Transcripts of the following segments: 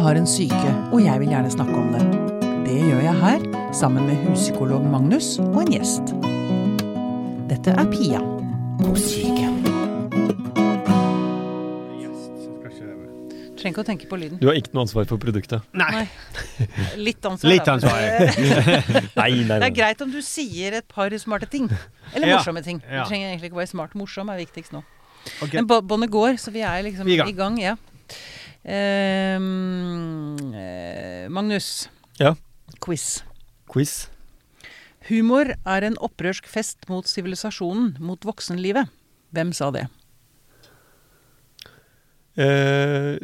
har en syke, og jeg vil gjerne snakke om det. Det gjør jeg her, sammen med huspsykolog Magnus og en gjest. Dette er Pia på syke. Trenger ikke å tenke på lyden. Du har ikke noe ansvar for produktet. Nei. Litt ansvar. Litt ansvar. Nei, nei, Det er greit om du sier et par smarte ting. Eller Ja, morsomme ting. Du trenger egentlig ikke å være smart. Morsom er viktigst nå. Okay. Men båndet går, så vi er liksom Vi i gang. ja. Ehm, eh, Magnus. Ja? Quiz. Quiz. Humor er en opprørsk fest mot sivilisasjonen, mot voksenlivet. Hvem sa det? Eh,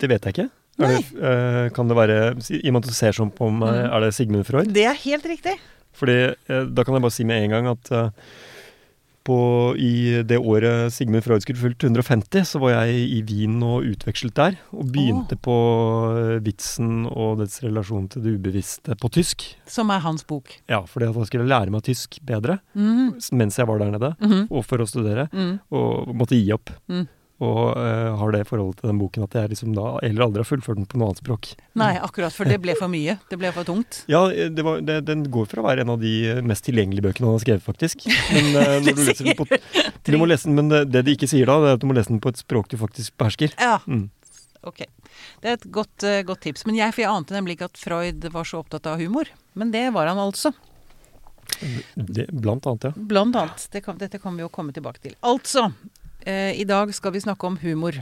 det vet jeg ikke. Det, eh, kan det være I og med at du ser sånn på meg, Mm. er det Sigmund Freud? Det er helt riktig. Fordi eh, Da kan jeg bare si med en gang at eh, på, i det året Sigmund Freud skulle fylt 150, så var jeg i Wien og utvekslet der. Og begynte på eh, vitsen og dets relasjon til det ubevisste på tysk. Som er hans bok. Ja, fordi skulle jeg skulle lære meg tysk bedre Mhm. mens jeg var der nede, Mhm. og for å studere. Mm. Og måtte gi opp. Og uh, har det forholdet til den boken at jeg liksom da eller aldri har fullført den på noe annet språk. Nei, akkurat, for det ble for mye. Det ble for tungt. Ja, det var, det, den går for å være en av de mest tilgjengelige bøkene han har skrevet, faktisk. Men, uh, når du, den på, du må lese den, men det, det de ikke sier da, det er at du må lese den på et språk du faktisk behersker. Ja, Mm. ok. Det er et godt, uh, godt tips. Men jeg, jeg ante nemlig ikke at Freud var så opptatt av humor. Men det var han altså. Det, blant annet, ja. Blant annet. Det kan, dette kan vi jo komme tilbake til. Altså, eh, i dag skal vi snakke om humor.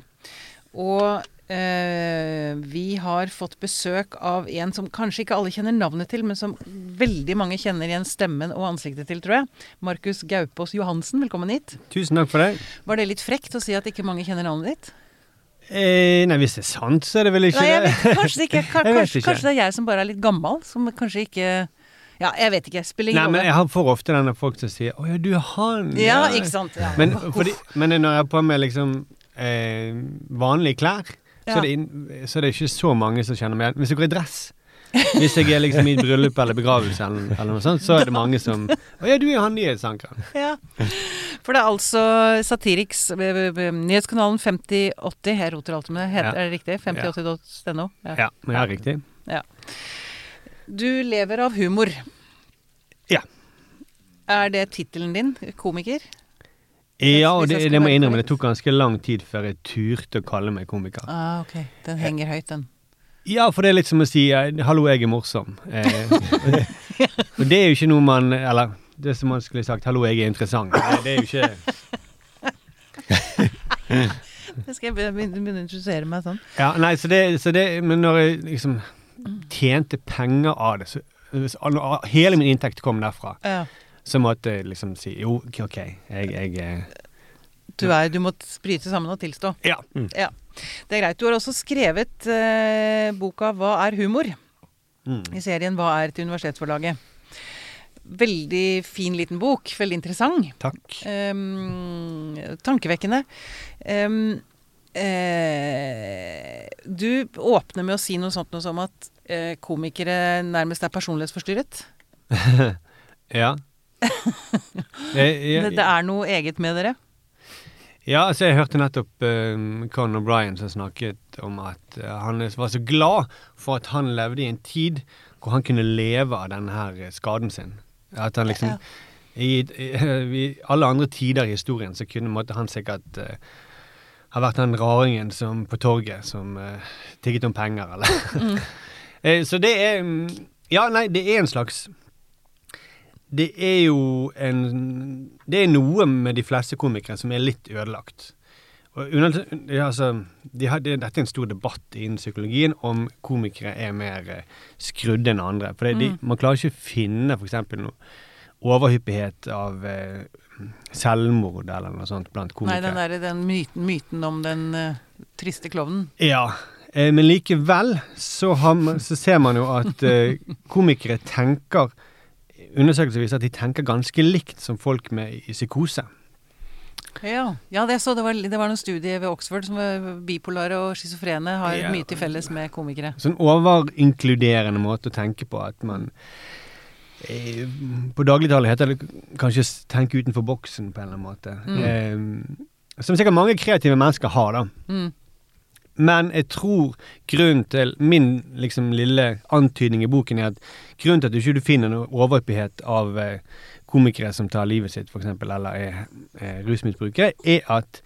Og eh, vi har fått besøk av en som kanskje ikke alle kjenner navnet til, men som veldig mange kjenner igjen stemmen og ansiktet til, tror jeg. Markus Gaupås Johansen, velkommen hit. Tusen takk for det. Var det litt frekt å si at ikke mange kjenner navnet ditt? Eh, nei, hvis det er sant, så er det vel ikke Nei, jeg det. vet kanskje ikke. Kanskje, kanskje det er jeg som bare er litt gammel, som kanskje ikke Ja, jeg vet ikke. Spiller Nei, men jeg har for ofte denne folk som sier 'Å ja, du er han'. Ja, ikke sant. Ja. Men, fordi, men når jeg har på meg liksom eh, vanlige klær, Ja. så, er det så er det ikke så mange som kjenner meg igjen. Hvis jeg går i dress hvis jeg er liksom i bryllup eller begravelse, eller, eller noe sånt, så er det mange som 'Å ja, du er han nyhetsankeren'. Ja. For det er altså Satiriks eh, eh, Nyhetskanalen 5080 Jeg roter alltid med det. Heter, Ja. Er det riktig? 5080.no? Ja, men er riktig. Du lever av humor. Ja. Er det tittelen din? Komiker? Ja, og det, det må jeg innrømme, det tok ganske lang tid før jeg turte å kalle meg komiker. Ah, ok. Den henger høyt, den. Ja, for det er litt som å si eh, 'hallo, jeg er morsom'. Eh, og det er jo ikke noe man Eller det som man skulle sagt 'hallo, jeg er interessant'. Det, det er jo ikke Det skal jeg begynne, begynne å introdusere meg sånn. Ja, nei, så det, så det Men når jeg liksom tjente penger av det, så hvis hele min inntekt kom derfra, Ja. så måtte jeg liksom si jo, OK, jeg, jeg eh, Du, er, du må bryte sammen og tilstå. Ja. Ja. Det er greit. Du har også skrevet eh, boka 'Hva er humor?' Mm. i serien 'Hva er?' til Universitetsforlaget. Veldig fin liten bok. Veldig interessant. Takk. Um, tankevekkende. Ehm, eh, du åpner med å si noe sånt noe som at eh, komikere nærmest er personlighetsforstyrret. Ja. Eh, Det, det er noe eget med dere. Ja, altså jeg hørte nettopp um, Conan O'Brien som snakket om at eh, han var så glad for at han levde i en tid hvor han kunne leve av denne her eh, skaden sin. At han liksom Ja. i, i, I alle andre tider i historien så kunne måtte han sikkert eh, ha vært den raringen som på torget som uh, tigget om penger, eller Mm. uh, Så det er mm, Ja, nei, det er en slags det er jo en Det er noe med de fleste komikere som er litt ødelagt. Under, altså, de har, det, dette er en stor debatt innen psykologien om komikere er mer eh, skrudde enn andre. For Mm. man klarer ikke å finne f.eks. noe overhyppighet av eh, selvmord eller noe sånt blant komikere. Nei, den, der, den myten, myten om den uh, triste klovnen. Ja, eh, men likevel så, har, så ser man jo at eh, komikere tenker Undersøkelser viser at de tenker ganske likt som folk med i psykose. Ja, ja det, så det, var, det var noen studier ved Oxford som bipolare og schizofrene har Ja. mye til felles med komikere. Sånn overinkluderende måte å tenke på at man På dagligtale heter det kanskje tenke utenfor boksen på en eller annen måte. Mm. Eh, som sikkert mange kreative mennesker har, da. Mm. men jeg tror grunnen til Min liksom lille antydning i boken er at grunnen til at du ikke finner noe overhyppighet av eh, komikere som tar livet sitt, f.eks., eller er, er rusmisbrukere, er at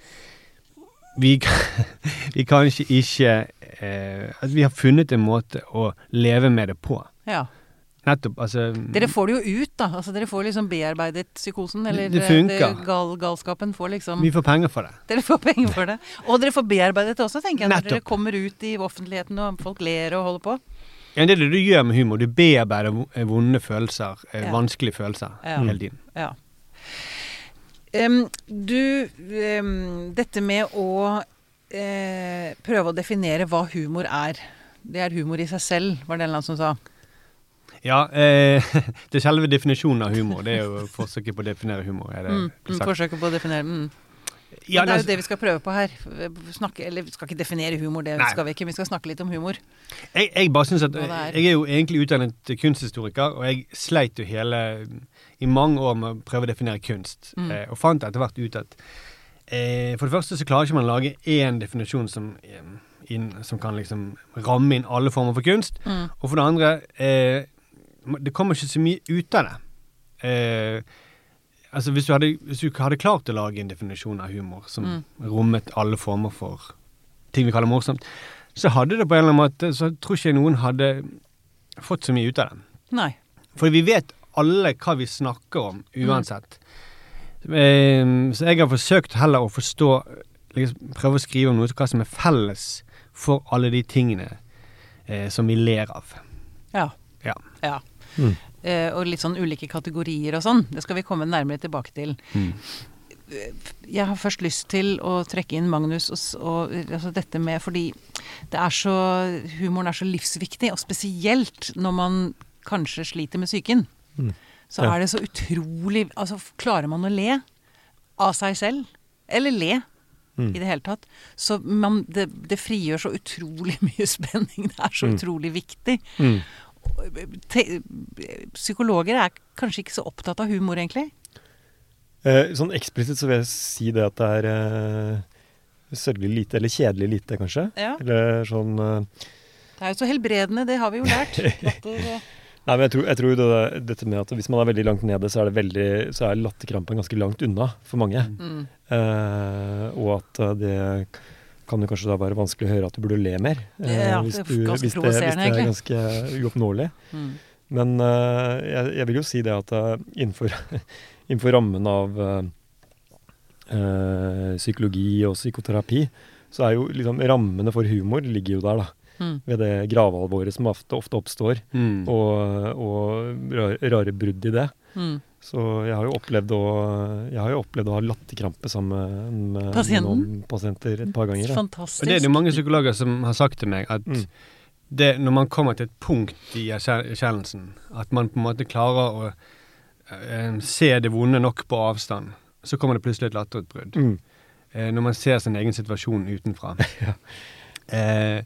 vi, vi kanskje ikke eh, At vi har funnet en måte å leve med det på. Ja. Nettopp. Altså Dere får det jo ut, da. Altså, dere får liksom bearbeidet psykosen. Eller Det funker. gal, galskapen får liksom Vi får penger for det. Dere får penger for det. Og dere får bearbeidet det også, tenker jeg. Når dere kommer ut i offentligheten og folk ler og holder på. Ja, det er det du gjør med humor. Du bearbeider eh, vonde følelser, eh, Ja. vanskelige følelser, Ja. hele tiden. Ja. Um, du um, Dette med å uh, prøve å definere hva humor er. Det er humor i seg selv, var det en eller annen som sa. Ja, eh, det selve definisjonen av humor, det er jo forsøket på å definere humor. Er det Mm, forsøket på å definere mm. Ja, det er jo altså, det vi skal prøve på her. Snakke, eller vi skal ikke definere humor, det Nei. skal vi ikke. Vi skal snakke litt om humor. jeg, jeg bare synes at er. Jeg er jo egentlig utdannet kunsthistoriker, og jeg sleit jo hele i mange år med å prøve å definere kunst. Mm. Eh, og fant etter hvert ut at eh, for det første så klarer ikke man å lage én definisjon som, eh, inn, som kan liksom ramme inn alle former for kunst. Mm. Og for det andre, eh, det kommer ikke så mye ut av det. Eh, altså hvis du, hadde, hvis du hadde klart å lage en definisjon av humor som Mm. rommet alle former for ting vi kaller morsomt, så hadde det på en eller annen måte Så tror ikke noen hadde fått så mye ut av det. Nei. For vi vet alle hva vi snakker om, uansett. Eh, så jeg har forsøkt heller å forstå liksom, Prøve å skrive om noe hva som er felles for alle de tingene eh, som vi ler av. Ja. Ja. ja. Mm. Eh, og litt sånn ulike kategorier og sånn. Det skal vi komme nærmere tilbake til. Mm. Jeg har først lyst til å trekke inn Magnus og, og altså dette med Fordi det er så Humoren er så livsviktig, og spesielt når man kanskje sliter med psyken. Mm. Så Ja. er det så utrolig Altså, klarer man å le av seg selv? Eller le? Mm. I det hele tatt. Så man, det, det frigjør så utrolig mye spenning. Det er så Mm. utrolig viktig. Mm. Psykologer er kanskje ikke så opptatt av humor, egentlig. Eh, sånn eksplisitt så vil jeg si det at det er eh, sørgelig lite, eller kjedelig lite, kanskje. Ja. Eller sånn eh, Det er jo så helbredende, det har vi jo lært. Latter, Nei, men jeg tror, jeg tror det, dette med at hvis man er veldig langt nede, så er, det veldig, så er latterkrampen ganske langt unna for mange. mm, Eh, og at det kan det kanskje da være vanskelig å høre at du burde le mer. eh, Ja, hvis, det er du, hvis, det, hvis det er ganske uoppnåelig. mm. Men uh, jeg, jeg vil jo si det at eh, innenfor, innenfor rammen av eh, eh, psykologi og psykoterapi, så er jo liksom rammene for humor ligger jo der, da. Mm. Ved det gravalvoret som ofte, ofte oppstår, Mm. og, og rare, rare brudd i det. Så jeg har jo opplevd å, jeg har jo opplevd å ha latterkrampe sammen med Pasienten? noen pasienter et par ganger. Ja. Fantastisk. Og det er det jo mange psykologer som har sagt til meg, at Mm. det, når man kommer til et punkt i erkjennelsen, at man på en måte klarer å eh, se det vonde nok på avstand, så kommer det plutselig et latterutbrudd. Mm. Eh, når man ser sin egen situasjon utenfra. Ja. eh,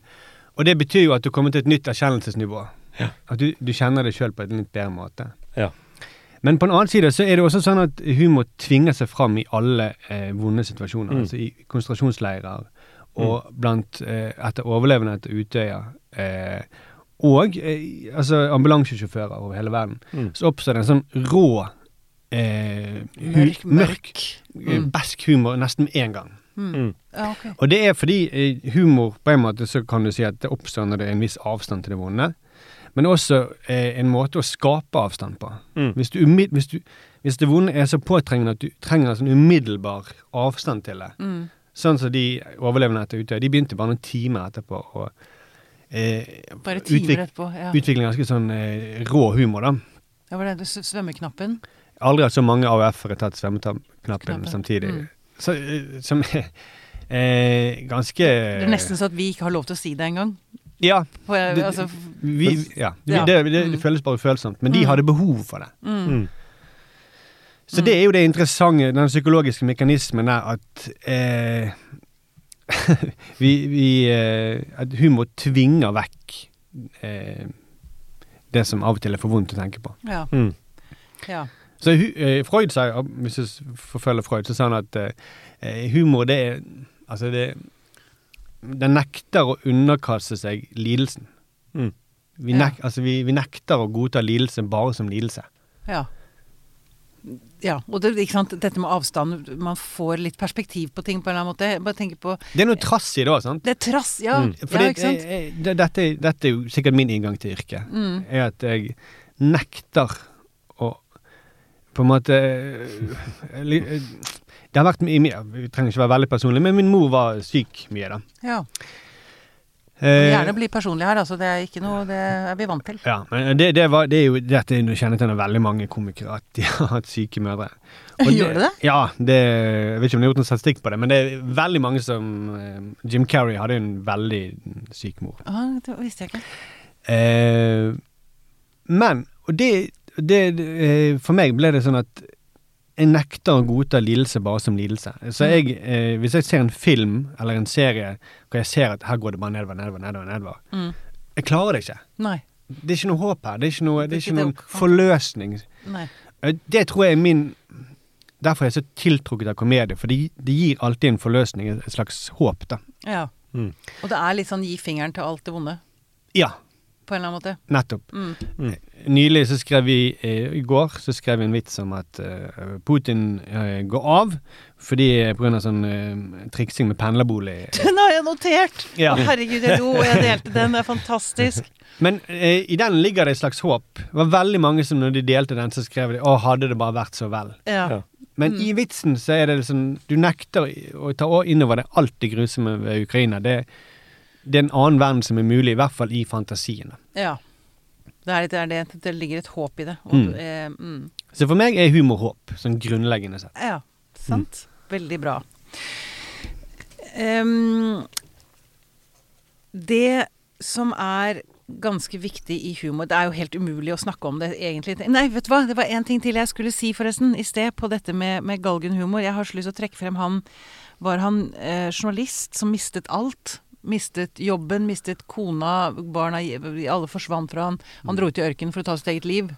og det betyr jo at du kommer til et nytt erkjennelsesnivå. Ja. At du, du kjenner deg sjøl på en litt bedre måte. Ja. Men på den annen side så er det også sånn at humor tvinger seg fram i alle eh, vonde situasjoner. Mm. Altså i konsentrasjonsleirer og blant eh, etter overlevende etter Utøya. Eh, og eh, altså ambulansesjåfører over hele verden. Mm. Så oppstår det en sånn rå eh, hu- Mørk, mørk. eh, Mm. besk humor nesten med en gang. Mm. Mm. Ja, okay. Og det er fordi eh, humor på en måte så kan du si at det oppstår når det er en viss avstand til det vonde. Men også eh, en måte å skape avstand på. Mm. Hvis, du, hvis, du, hvis det vonde er så påtrengende at du trenger en sånn umiddelbar avstand til det, Mm. sånn som de overlevende etter Utøya, de begynte bare noen timer etterpå å eh, Bare timer utvik- etterpå. Ja. utvikle ganske sånn eh, rå humor, da. ja, var det svømmeknappen? Aldri hatt så mange AUF-ere tatt svømmeknappen Knappen. samtidig. Mm. Så, eh, som er eh, ganske Det er nesten så at vi ikke har lov til å si det engang. Ja. For Det- altså, Vi, ja. Det, Ja. det, det, det Mm. føles bare ufølsomt. Men de Mm. hadde behov for det. mm. Mm. Så det er jo det interessante, den psykologiske mekanismen der at eh, vi, vi eh, At humor tvinger vekk eh, det som av og til er for vondt å tenke på. Ja. Mm. ja. Så eh, Freud sa, hvis jeg forfølger Freud, så sa han at eh, humor det er Altså det den nekter å underkaste seg lidelsen. Mm. Vi, Ja. altså vi, vi nekter å godta lidelse bare som lidelse. Ja. Ja, og det, ikke sant? dette med avstand, man får litt perspektiv på ting på en eller annen måte. Bare tenker på Det er noe trass i det òg, sant? Det er trass, ja. Mm. Ja ikke sant? det, dette, dette er jo sikkert min inngang til yrket. Mm. Er at jeg nekter å på en måte Det har vært mye Vi trenger ikke være veldig personlig, men min mor var syk mye, da. Ja. Eh, Gjerne bli personlig her, altså. Det er ikke noe Det er vi vant til. Ja, men det, det, var, det er jo dette er kjennetegnet kjennetegn veldig mange komikere, at de har hatt syke mødre. Og Gjør det det? Ja, det, jeg vet ikke om de har gjort noen statistikk på det, men det er veldig mange som eh, Jim Carrey hadde en veldig syk mor. Ah, det visste jeg ikke. Eh, men, og det, det eh, For meg ble det sånn at jeg nekter å godta lidelse bare som lidelse. Så jeg, eh, hvis jeg ser en film eller en serie hvor jeg ser at her går det bare nedover, nedover, nedover, nedover Mm. Jeg klarer det ikke. Nei. Det er ikke noe håp her. Det er ikke, noe, det er Det er ikke ikke noen det- forløsning. Nei. Eh, Det tror jeg er min Derfor er jeg så tiltrukket av komedie, for det, de gir alltid en forløsning, et slags håp, da. Ja. Mm. Og det er litt sånn gi fingeren til alt det vonde, Ja, på en eller annen måte. nettopp. Mm. Nylig så skrev vi, eh, i går, så skrev vi en vits om at eh, Putin eh, går av fordi på grunn av sånn eh, triksing med pendlerbolig. Den har jeg notert! Ja. Å, herregud, jeg lo, jeg delte den. Det er fantastisk. Men eh, i den ligger det et slags håp. Det var veldig mange som når de delte den, så skrev de 'Å, hadde det bare vært så vel'. Ja. Ja. Men Mm. i vitsen så er det liksom Du nekter å ta inn over deg alt det grusomme ved Ukraina. Det, det er en annen verden som er mulig, i hvert fall i fantasien. ja. Det, litt, det, det, det ligger et håp i det. Og, Mm. eh, mm. Så for meg er humor håp, sånn grunnleggende sett. Ja, sant. Veldig bra. Um, det som er ganske viktig i humor Det er jo helt umulig å snakke om det egentlig. Nei, vet du hva, det var én ting til jeg skulle si forresten i sted på dette med, med galgenhumor. Jeg har så lyst til å trekke frem han Var han eh, journalist som mistet alt? Mistet jobben, mistet kona, barna Alle forsvant fra han. Han dro ut i ørkenen for å ta sitt eget liv.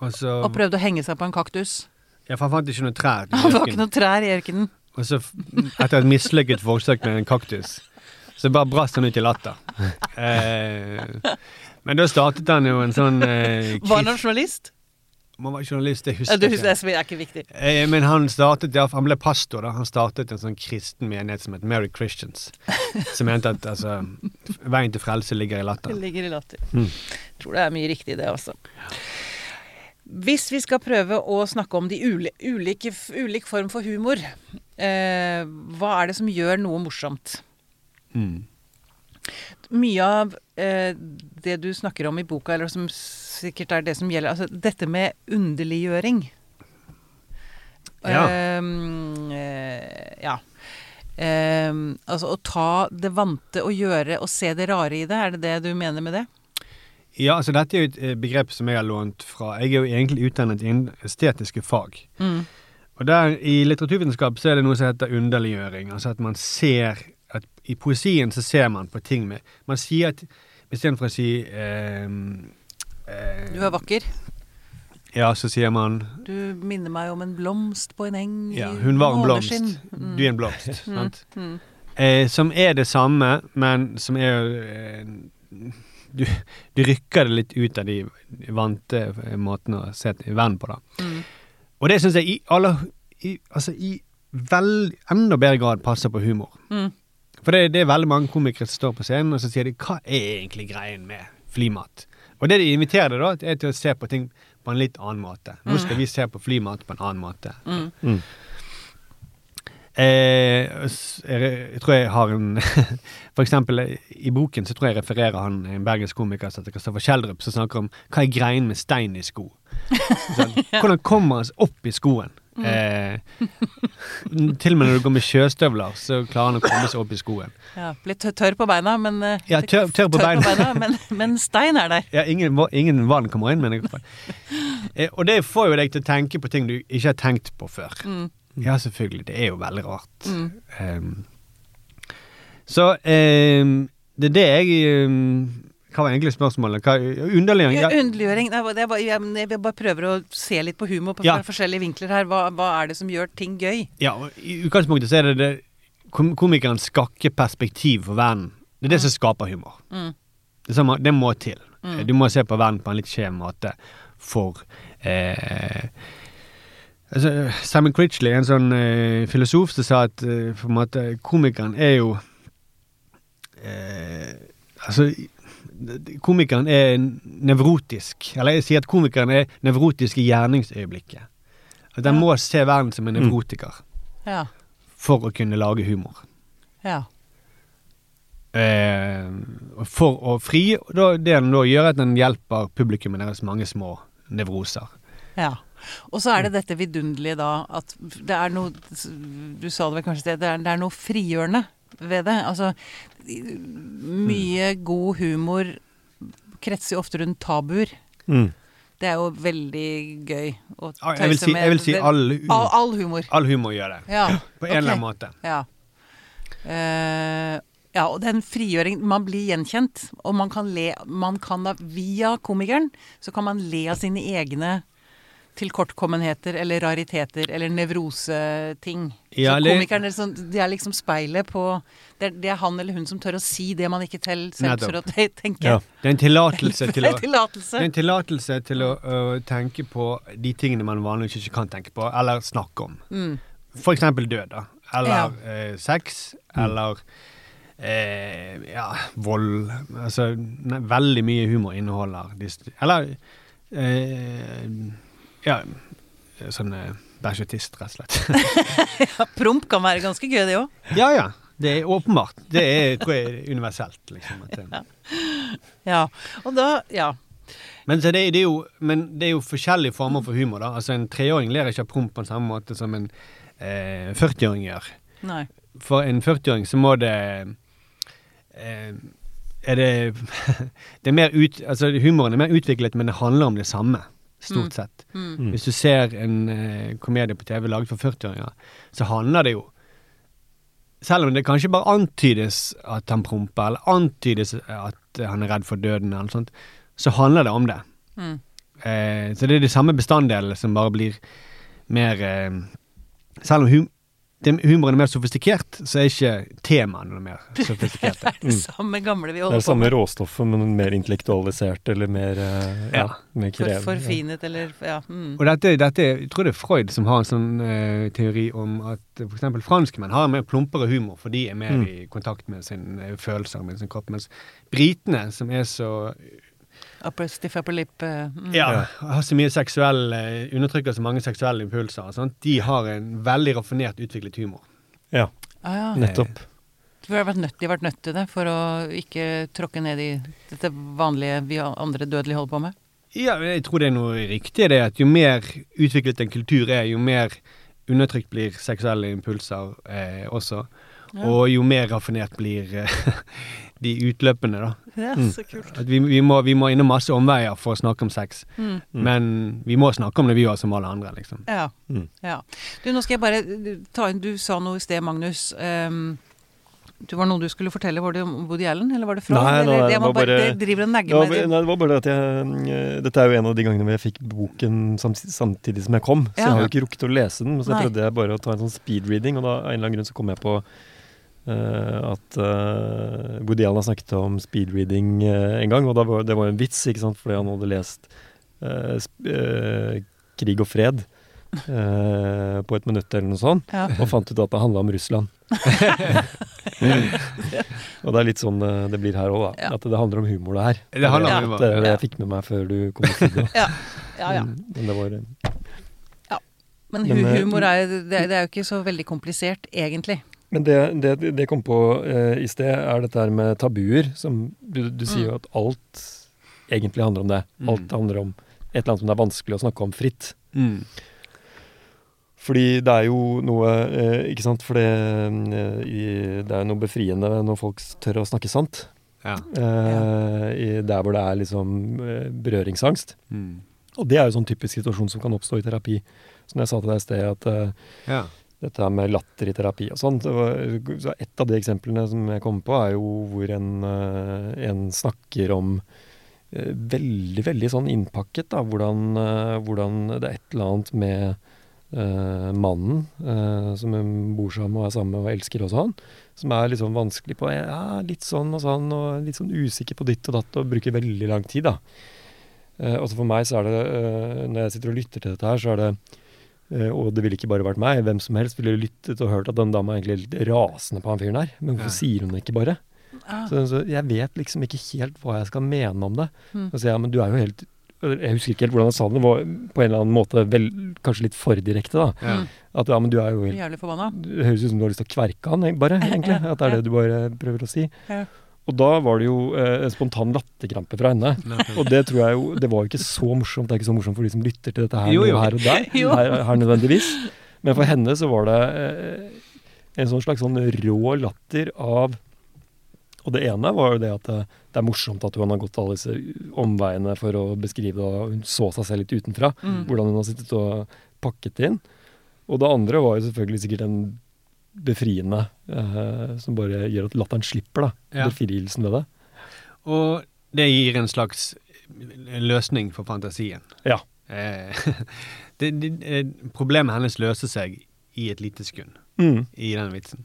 Og så Og prøvde å henge seg på en kaktus. Ja, for han fant ikke noe trær. Han var ikke noen trær i ørkenen. Og så, etter et mislykket forsøk med en kaktus, så bare brast han ut i latter. Eh, men da startet han jo en sånn eh, Var han journalist? Om han var journalist, det Ja, husker du jeg husker ikke. det, er ikke viktig. Eh, men han startet, ja, han ble pastor da. Han startet en sånn kristen menighet som het Mary Christians. Som mente at altså, veien til frelse ligger i Det latter. ligger i latter. Mm. Tror det er mye riktig i det også. Hvis vi skal prøve å snakke om de uli ulike, ulik form for humor, eh, hva er det som gjør noe morsomt? Mm. Mye av eh, det du snakker om i boka, eller som sikkert er det som gjelder, altså dette med underliggjøring. Ja. Ehm, eh, ja. Ehm, altså å ta det vante og gjøre og se det rare i det, er det det du mener med det? Ja, altså dette er jo et eh, begrep som jeg har lånt fra Jeg er jo egentlig utdannet innen estetiske fag. Mm. Og der i litteraturvitenskap så er det noe som heter underliggjøring. Altså at man ser I poesien så ser man på ting med Man sier at Istedenfor å si eh, eh, Du er vakker. Ja, så sier man Du minner meg om en blomst på en eng Ja, hun var en blomst. Mm. Du er en blomst. sant? Mm. Eh, som er det samme, men som er eh, du, du rykker det litt ut av de vante eh, måtene å se venn på, da. Mm. Og det syns jeg i alle i, Altså i vel, enda bedre grad passer på humor. Mm. For det, det er veldig mange komikere som står på scenen og så sier de, hva er egentlig greien med flymat? Og det de inviterer deg da, er til å se på ting på en litt annen måte. Nå skal vi se på flymat på en annen måte. Mm. Mm. Eh, jeg, tror jeg har en For eksempel i boken så tror jeg refererer han en bergensk komiker som heter Kristoffer Kjeldrup, som snakker om hva er greien med stein i sko. Så, hvordan kommer han seg opp i skoen? Eh, til og med når du går med sjøstøvler, så klarer han å komme seg opp i skoen. Ja, Blir tørr på beina, men eh, Ja, tørr- tør på beina. men, men stein er der. Ja, ingen, ingen vann kommer inn, mener jeg. Eh, og det får jo deg til å tenke på ting du ikke har tenkt på før. Mm. Ja, selvfølgelig. Det er jo veldig rart. Mm. Ehm, så ehm, det er det jeg ehm, Hva var egentlig spørsmålet? Hva, underliggjøring? Ja, Underliggjøring. Jeg, Jeg jeg bare prøver å se litt på humor på Ja. forskjellige vinkler her. Hva, hva er det som gjør ting gøy? ja, og I utgangspunktet så er det det komikerens skakke perspektiv for verden. Det er det som skaper humor. Mm. Det, samme, det må til. Mm. Du må se på verden på en litt skjev måte for eh, altså, Simon Critchley, en sånn eh, filosof, som sa at eh, komikeren er jo eh, Altså Komikeren er nevrotisk. Eller jeg sier at komikeren er nevrotisk i gjerningsøyeblikket. At den Ja. må se verden som en Mm. nevrotiker Ja. for å kunne lage humor. Ja. Eh, for å fri da, det den da gjør, at den hjelper publikum med deres mange små nevroser. Ja. Og så er det dette vidunderlige da at det er noe Du sa det vel kanskje, det er, det er noe frigjørende ved det. Altså mye god humor kretser jo ofte rundt tabuer. Mm. Det er jo veldig gøy å tøyse Jeg vil si, jeg vil si all all, all, all humor. all humor gjør det. Ja. På en eller annen måte. Ja. Uh, ja, og den frigjøringen Man blir gjenkjent, og man kan le Man kan da via komikeren så kan man le av sine egne tilkortkommenheter eller rariteter eller nevroseting. Ja, så komikeren er, sånn, de er liksom speilet på det er, det er han eller hun som tør å si det man ikke selv tør å tenke. Ja. Det er en tillatelse til tillatelse til å øh, tenke på de tingene man vanligvis ikke kan tenke på, eller snakke om. Mm. For eksempel død, da. Eller Ja. eh, sex. Eller eh, ja, vold. Altså ne, veldig mye humor inneholder disse Eller eh, ja, sånn bæsjetist, rett og slett. Ja, promp kan være ganske gøy, det òg. ja ja. Det er åpenbart. Det er, tror jeg er universelt, liksom. Det, Ja. Og da Ja. Men, så det, det jo, men det er jo forskjellige former for humor. da. Altså En treåring ler ikke av promp på samme måte som en eh, 40-åring gjør. Nei. For en 40-åring så må det eh, Er det Det er mer ut... Altså humoren er mer utviklet, men det handler om det samme. Stort Mm. sett. Mm. Mm. Hvis du ser en eh, komedie på TV laget for 40-åringer, så handler det jo Selv om det kanskje bare antydes at han promper, eller antydes at han er redd for døden, eller sånt, så handler det om det. Mm. Eh, så det er de samme bestanddelene som bare blir mer eh, Selv om hum det, humoren er mer sofistikert, så er ikke temaene noe mer sofistikert. Det er det samme gamle vi Det er det samme råstoffet, men mer intellektualisert eller mer, eh, ja, Ja. mer For, krevende. forfinet eller Ja. Mm. Og dette, dette, jeg tror det er Freud som har en sånn eh, teori om at f.eks. franskmenn har mer plumpere humor, for de er mer Mm. i kontakt med sine eh, følelser, med sin kropp. Mens britene, som er så Upper, stiff upper lip. eh, mm. ja, har så mye seksuell eh, Undertrykker så mange seksuelle impulser og de har en veldig raffinert utviklet humor. Ja, Ah, ja. nettopp. De har vært nødt, de har vært nødt til det for å ikke tråkke ned i dette vanlige vi andre dødelige holder på med. Ja, jeg tror det er noe riktig i det, at jo mer utviklet en kultur er, jo mer undertrykt blir seksuelle impulser eh, også. Ja. Og jo mer raffinert blir eh, de utløpene, da. Ja, Mm. så kult. At vi, vi, må, vi må innom masse omveier for å snakke om sex, Mm. Mm. men vi må snakke om det vi gjør som alle andre, liksom. Ja. Mm. ja. Du, nå skal jeg bare eh, ta inn Du sa noe i sted, Magnus. Um, det var noe du skulle fortelle. Var det om Woody Allen, eller var det fra? Nei, nei, nei det var bare- det driver og negger var, meg. nei, det var bare det at jeg eh, Dette er jo en av de gangene hvor jeg fikk boken samtidig som jeg kom. Så Ja. jeg har jo ikke rukket å lese den. Så Nei. jeg prøvde jeg bare å ta en sånn speed-reading, og da av en eller annen grunn så kom jeg på eh, at uh, Woody Allen har snakket om speed-reading eh, en gang, og da var, det var en vits, ikke sant, fordi han hadde lest uh, sp eh, Krig og fred eh, på et minutt eller noe sånt, Ja. og fant ut at det handla om Russland. og det er litt sånn det blir her òg, da. Ja. At det handler om humor, det her. Det om det, humor, Det er det jeg fikk med meg før du kom til studio. Ja, ja. ja. Men, men det var Men, Men, hu humor er, det, det er jo ikke så veldig komplisert, egentlig. Men det, det, det kom på eh, i sted, er dette her med tabuer. Som du, du sier jo at alt egentlig handler om det. Mm. Alt handler om et eller annet som det er vanskelig å snakke om fritt. Mm. Fordi det er jo noe eh, Ikke sant? For det, eh, i- det er noe befriende når folk tør å snakke sant. Ja. Eh, der hvor det er liksom eh, berøringsangst. Mm. Og det er jo sånn typisk situasjon som kan oppstå i terapi. Som jeg sa til deg i sted, at eh, ja. Dette her med latter i terapi og sånn. så Et av de eksemplene som jeg kommer på, er jo hvor en, eh, en snakker om eh, veldig, veldig sånn innpakket, da. Hvordan, eh, hvordan det er et eller annet med uh, mannen uh, som hun bor sammen og er sammen med og elsker også han, som er litt sånn vanskelig på ja, litt sånn og sånn, og litt sånn usikker på ditt og datt, og bruker veldig lang tid, da. Uh, også for meg så er det, når jeg sitter og lytter til dette her, så er det og det ville ikke bare vært meg, hvem som helst ville lyttet og hørt at den dama egentlig er litt rasende på han fyren her. Men hvorfor Ja. sier hun det ikke bare? Ah. Så, så jeg vet liksom ikke helt hva jeg skal mene om det. Mm. Og så ja, men du er jo helt Jeg husker ikke helt hvordan jeg sa det, det var på en eller annen måte vel, kanskje litt for direkte, da. Ja. At ja, men du er jo helt Jævlig forbanna. Det høres ut som du har lyst til å kverke han, eh, bare, egentlig. At det er det du bare prøver å si. Ja. Og da var det jo eh, spontan latterkrampe fra henne. Og det tror jeg jo Det var jo ikke så morsomt. Det er ikke så morsomt for de som lytter til dette her, Jo, jo. her og der. Her, her nødvendigvis. Men for henne så var det eh, en sånn slags sånn rå latter av Og det ene var jo det at det, det er morsomt at hun har gått alle disse omveiene for å beskrive det, hun så seg selv litt utenfra. Mm. Hvordan hun har sittet og pakket inn. Og det andre var jo selvfølgelig sikkert en befriende eh, som bare gjør at latteren slipper, da. Ja. Befrielsen ved det. Og det gir en slags løsning for fantasien. Ja. Eh, det, det, eh, problemet hennes løser seg i et lite sekund Mm. i den vitsen.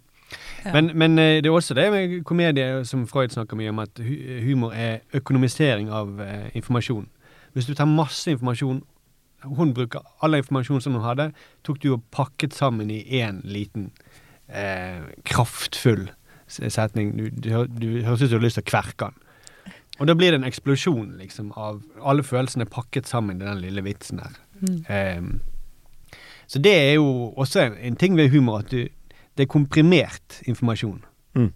Ja. Men, men eh, det er også det med komedie som Freud snakker mye om, at humor er økonomisering av eh, informasjon. Hvis du tar masse informasjon Hun bruker all informasjon som hun hadde, tok du og pakket sammen i én liten eh, kraftfull setning. Du, du, du høres ut som du har lyst til å kverke den. Og da blir det en eksplosjon liksom, av alle følelsene pakket sammen i den lille vitsen der. Mm. Ehm, så det er jo også en, en ting ved humor at du, det er komprimert informasjon. Mm.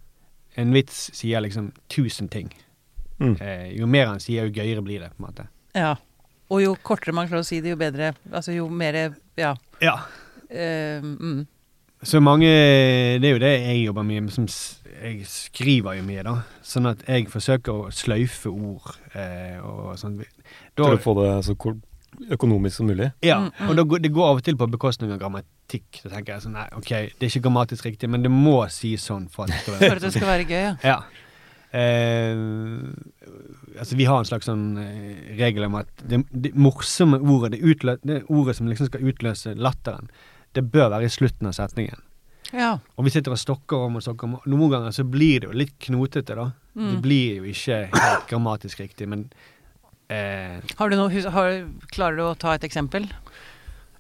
En vits sier liksom tusen ting. Mm. Eh, jo mer han sier, jo gøyere blir det. på en måte. Ja. Og jo kortere man klarer å si det, jo bedre. Altså jo mer Ja. Ja. Eh, mm. Så mange Det er jo det jeg jobber mye med. Som jeg skriver jo mye, da. Sånn at jeg forsøker å sløyfe ord eh, og sånn. Da, For å få det så økonomisk som mulig. Ja, Mm, mm. og da, det går av og til på bekostning av grammatikk. Så tenker jeg sånn, nei, ok, det er ikke grammatisk riktig, men det må sies sånn for at det skal For være at det skal være gøy, ja. Ja. Eh, altså vi har en slags sånn eh, regel om at det, det morsomme ordet, det, utlø, det ordet som liksom skal utløse latteren, det bør være i slutten av setningen. ja. Og vi sitter og stokker om og stokker om. Noen ganger så blir det jo litt knotete, da. Det Mm. blir jo ikke helt grammatisk riktig, men eh, Har du noe, har, klarer du å ta et eksempel?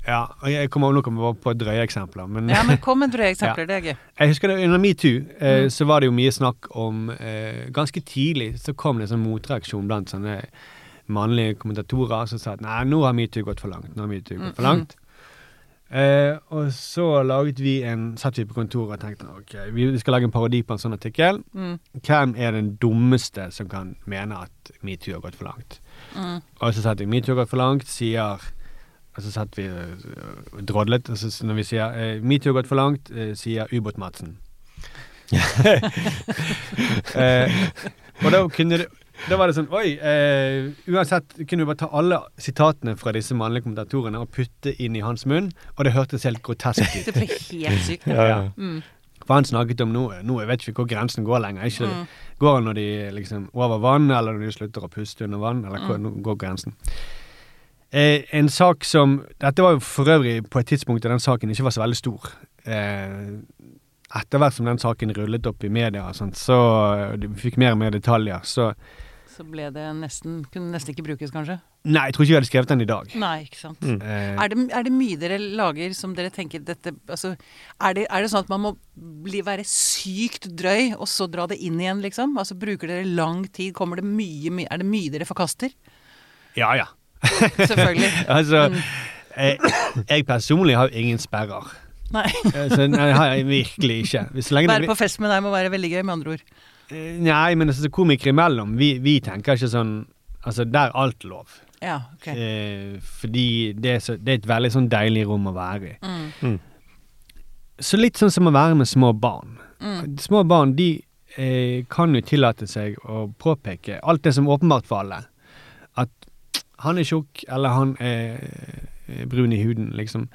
Ja, og jeg kommer kommer jeg på drøye eksempler, men Ja, men kom med drøye eksempler. Det er gøy. Jeg husker det under metoo, eh, Mm. så var det jo mye snakk om eh, Ganske tidlig så kom det en sånn motreaksjon blant sånne mannlige kommentatorer som sa at nei, nå har metoo gått for langt. Nå har metoo gått for Mm, langt. Eh, og så laget vi en satt vi på kontoret og tenkte ok, vi skal lage en parodi på en sånn artikkel. Mm. Hvem er den dummeste som kan mene at metoo har gått for langt? Mm. Og så satt vi metoo har gått for langt, sier Og så satt vi øh, og drodlet, og så når vi sier eh, metoo har gått for langt, eh, sier Ubåt-Madsen. eh, og da kunne det da var det sånn Oi! Eh, uansett kunne du bare ta alle sitatene fra disse mannlige kommentatorene og putte inn i hans munn, og det hørtes helt grotesk ut. Det ble helt sykt. Ja, ja. Mm. For han snakket om noe Nå jeg vet ikke hvor grensen går lenger. Ikke Mm. Går det når de liksom over vann, eller når de slutter å puste under vann? Eller hvor Mm. går grensen? Eh, en sak som Dette var jo for øvrig på et tidspunkt da den saken ikke var så veldig stor. Eh, etter hvert som den saken rullet opp i media, sånt, så eh, vi fikk mer og mer detaljer, så Så ble det nesten Kunne nesten ikke brukes, kanskje? Nei, jeg tror ikke vi hadde skrevet den i dag. Nei, ikke sant. Mm. Eh, Er det, er det mye dere lager som dere tenker dette altså, er, det, er det sånn at man må bli, være sykt drøy, og så dra det inn igjen, liksom? Altså Bruker dere lang tid? Kommer det mye, mye Er det mye dere forkaster? ja, ja. Selvfølgelig. Altså, Mm. jeg, jeg personlig har jo ingen sperrer. Nei. Eh, Så nei, har jeg virkelig ikke. Hvis så lenge Være på fest med deg må være veldig gøy, med andre ord. Eh, Nei, men altså, komikere imellom, vi, vi tenker ikke sånn Altså, der er alt lov. Ja, ok. Eh, fordi det er, så, det er et veldig sånn deilig rom å være i. Mm. Så litt sånn som å være med små barn. Mm. Små barn, de eh, kan jo tillate seg å påpeke alt det som er åpenbart for alle. At han er tjukk, eller han er eh, brun i huden, liksom.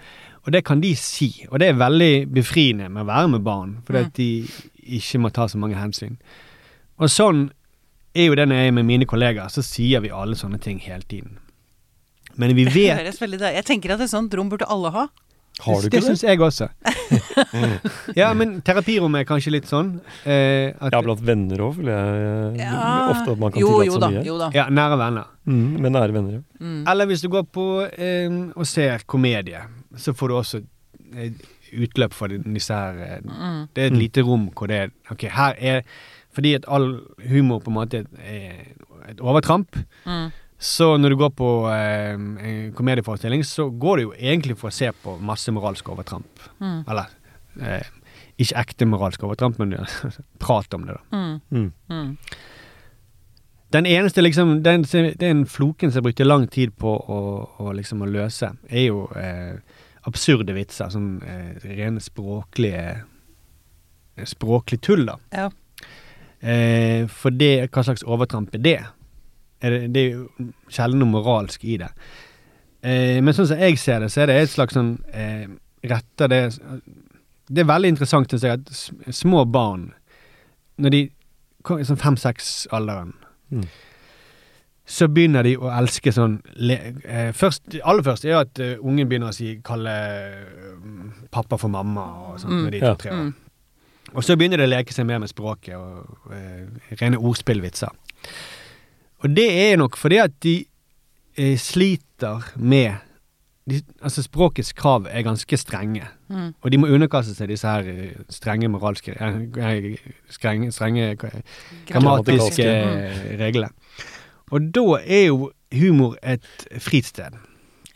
Og det kan de si, og det er veldig befriende med å være med barn, fordi Mm. at de ikke må ta så mange hensyn. Og sånn er jo det når jeg er med mine kollegaer, så sier vi alle sånne ting hele tiden. Men vi Det vet høres veldig deilig Jeg tenker at et sånt rom burde alle ha. Har du ikke det? syns jeg også. ja, men terapirommet er kanskje litt sånn. Eh, at, Ja, blant venner òg, føler jeg Ja. ofte at man kan tillate så da. mye. Jo da. ja, nære venner. Mm, med nære venner, ja. Mm. Eller hvis du går på eh, og ser komedie, så får du også eh, utløp for disse her eh, Mm. Det er et Mm. lite rom hvor det er Ok, her er Fordi at all humor på en måte er et overtramp, Mm. så når du går på eh, en komedieforestilling, så går det jo egentlig for å se på masse moralsk overtramp. Mm. Eller eh, ikke ekte moralsk overtramp, men prat om det, da. Mm. Mm. Mm. Den eneste liksom Den, den floken som jeg brukte lang tid på å, å liksom å løse, er jo eh, absurde vitser. Sånn eh, rene språklige Språklig tull, da. Ja. Eh, for det, hva slags overtramp er det? Er det, det er jo sjelden noe moralsk i det. Eh, men sånn som jeg ser det, så er det et slags sånn eh, retter det Det er veldig interessant, å jeg, at små barn, når de kommer i sånn fem-seks-alderen Mm. Så begynner de å elske sånn le, eh, først, Aller først er at eh, ungen begynner å si, kalle eh, pappa for mamma og sånt Mm. når de er to-tre år. Mm. Og så begynner de å leke seg mer med språket og eh, rene ordspillvitser. Og det er nok fordi at de eh, sliter med de, Altså språkets krav er ganske strenge. Mm. Og de må underkaste seg disse her eh, strenge moralske eh, strenge, strenge grammatiske Mm. reglene. Og da er jo humor et fristed.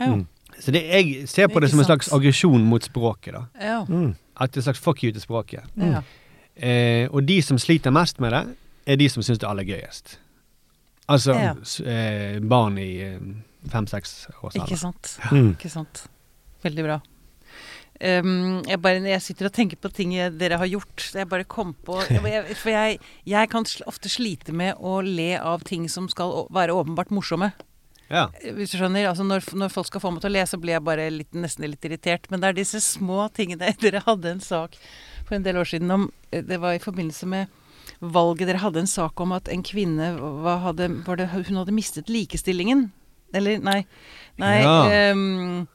Ja. Mm. Så det, jeg ser på det, det som en slags aggresjon mot språket. da. Ja. Mm. At det er en slags fuck you til språket. ja. Eh, og de som sliter mest med det, er de som syns det er aller gøyest. Altså Ja. s- eh, barn i eh, fem-seks års Ikke alder. sant. Mm. Ikke sant. Veldig bra. Um, jeg, bare, jeg sitter og tenker på ting jeg- dere har gjort. Jeg bare kom på jeg, For jeg, kan ofte slite med å le av ting som skal være åpenbart morsomme. Ja. Hvis du skjønner, altså når, når folk skal få meg til å le, så blir jeg bare litt, nesten litt irritert. Men det er disse små tingene. Dere hadde en sak for en del år siden om Det var i forbindelse med valget. Dere hadde en sak om at en kvinne hadde, var det, Hun hadde mistet likestillingen. Eller nei. Nei Ja. ehm,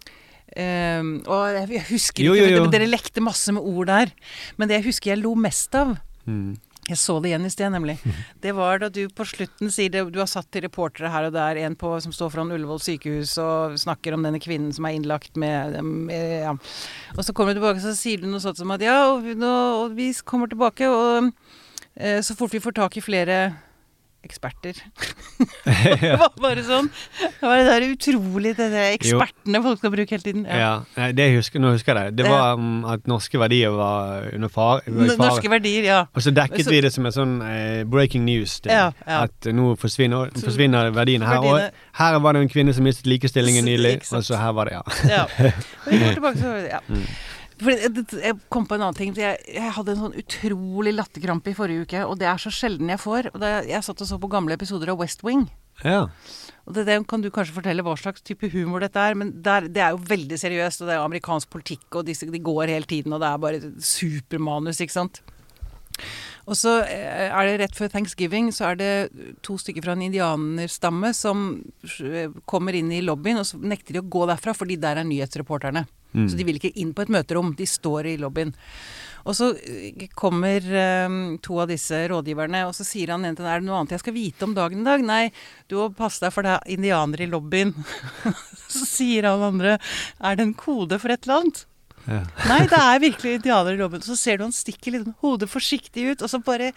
ehm, og jeg, husker Jo, ikke, jo, jo. for Dere lekte masse med ord der. Men det jeg husker jeg lo mest av Mm. jeg så det igjen i sted, nemlig. Det var da du på slutten sier det Du har satt til reportere her og der, en på, som står foran Ullevål sykehus og snakker om denne kvinnen som er innlagt med, med ja. Og så kommer du tilbake, så sier du noe sånt som at ja, og nå, og vi kommer tilbake, og eh, så fort vi får tak i flere eksperter. det var bare sånn. Det var det der utrolig, det der ekspertene folk skal bruke hele tiden. Ja. ja det husker, nå husker jeg det. Det var um, at norske verdier var under fare. i Norske verdier, ja. Og så dekket Så- vi det som en sånn eh, breaking news. Det, Ja, ja. At nå forsvinner, forsvinner verdiene her. Og her var det en kvinne som mistet likestillingen nylig, og så her var det, ja. Ja. Og vi går tilbake så, ja. Mm. For jeg, kom på en annen ting. Jeg, jeg hadde en sånn utrolig latterkrampe i forrige uke, og det er så sjelden jeg får. Og da jeg satt og så på gamle episoder av West Wing. ja. Og det, det kan du kanskje fortelle hva slags type humor dette er, men der, det er jo veldig seriøst, og det er amerikansk politikk, og disse, de går hele tiden, og det er bare supermanus, ikke sant. Og så eh, er det rett før thanksgiving, så er det to stykker fra en indianerstamme som eh, kommer inn i lobbyen, og så nekter de å gå derfra, fordi der er nyhetsreporterne. Mm. Så de vil ikke inn på et møterom, de står i lobbyen. Og så eh, kommer eh, to av disse rådgiverne, og så sier han enten er det noe annet jeg skal vite om dagen i dag? Nei, du må passe deg for det er indianere i lobbyen. så sier han andre er det en kode for et eller annet? Ja. Nei, det er virkelig indianere i lobbyen. Så ser du han stikker litt hodet forsiktig ut, og så bare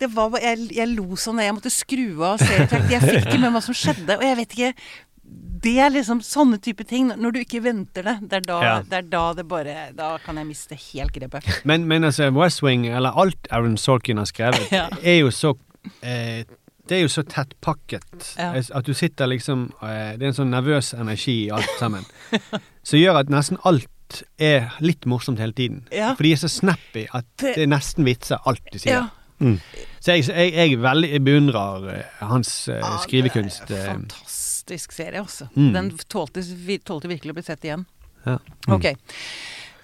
det var, jeg, jeg lo sånn, jeg måtte skru av serietrekk. Jeg fikk ikke med meg hva som skjedde, og jeg vet ikke det er liksom sånne type ting. Når du ikke venter det. Det er da, Ja. det, er da det bare Da kan jeg miste helt grepet. Men, men altså, West Wing, eller alt Aaron Sorkin har skrevet, Ja. er jo så eh, Det er jo så tettpakket Ja. eh, at du sitter liksom eh, Det er en sånn nervøs energi i alt sammen. Som gjør at nesten alt er litt morsomt hele tiden. Ja. For de er så snappy at Det- det er nesten vitser, alt de sier. Ja. Mm. Så jeg, jeg, jeg, veldig, beundrer eh, hans eh, Ja, skrivekunst. det er eh. Fantastisk serie, altså. Mm. Den tålte, tålte virkelig å bli sett igjen. Ja. Ok.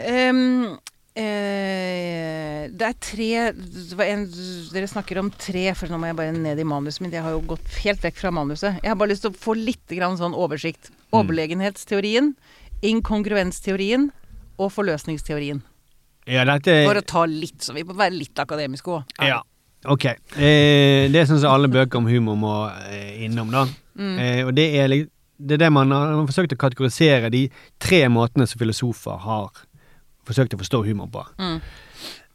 Um, eh, det er tre det var en, Dere snakker om tre, for nå må jeg bare ned i manuset mitt. Jeg har jo gått helt vekk fra manuset. Jeg har bare lyst til å få litt grann sånn oversikt. Mm. Overlegenhetsteorien, inkongruensteorien og forløsningsteorien. Ja, dette For å ta litt, så vi må være litt akademiske òg. Ja. Ok. Eh, det sånn som alle bøker om humor må eh, innom, da. Mm. Eh, og det er, det er det man har, man har forsøkt å kategorisere de tre måtene som filosofer har forsøkt å forstå humor på. Mm.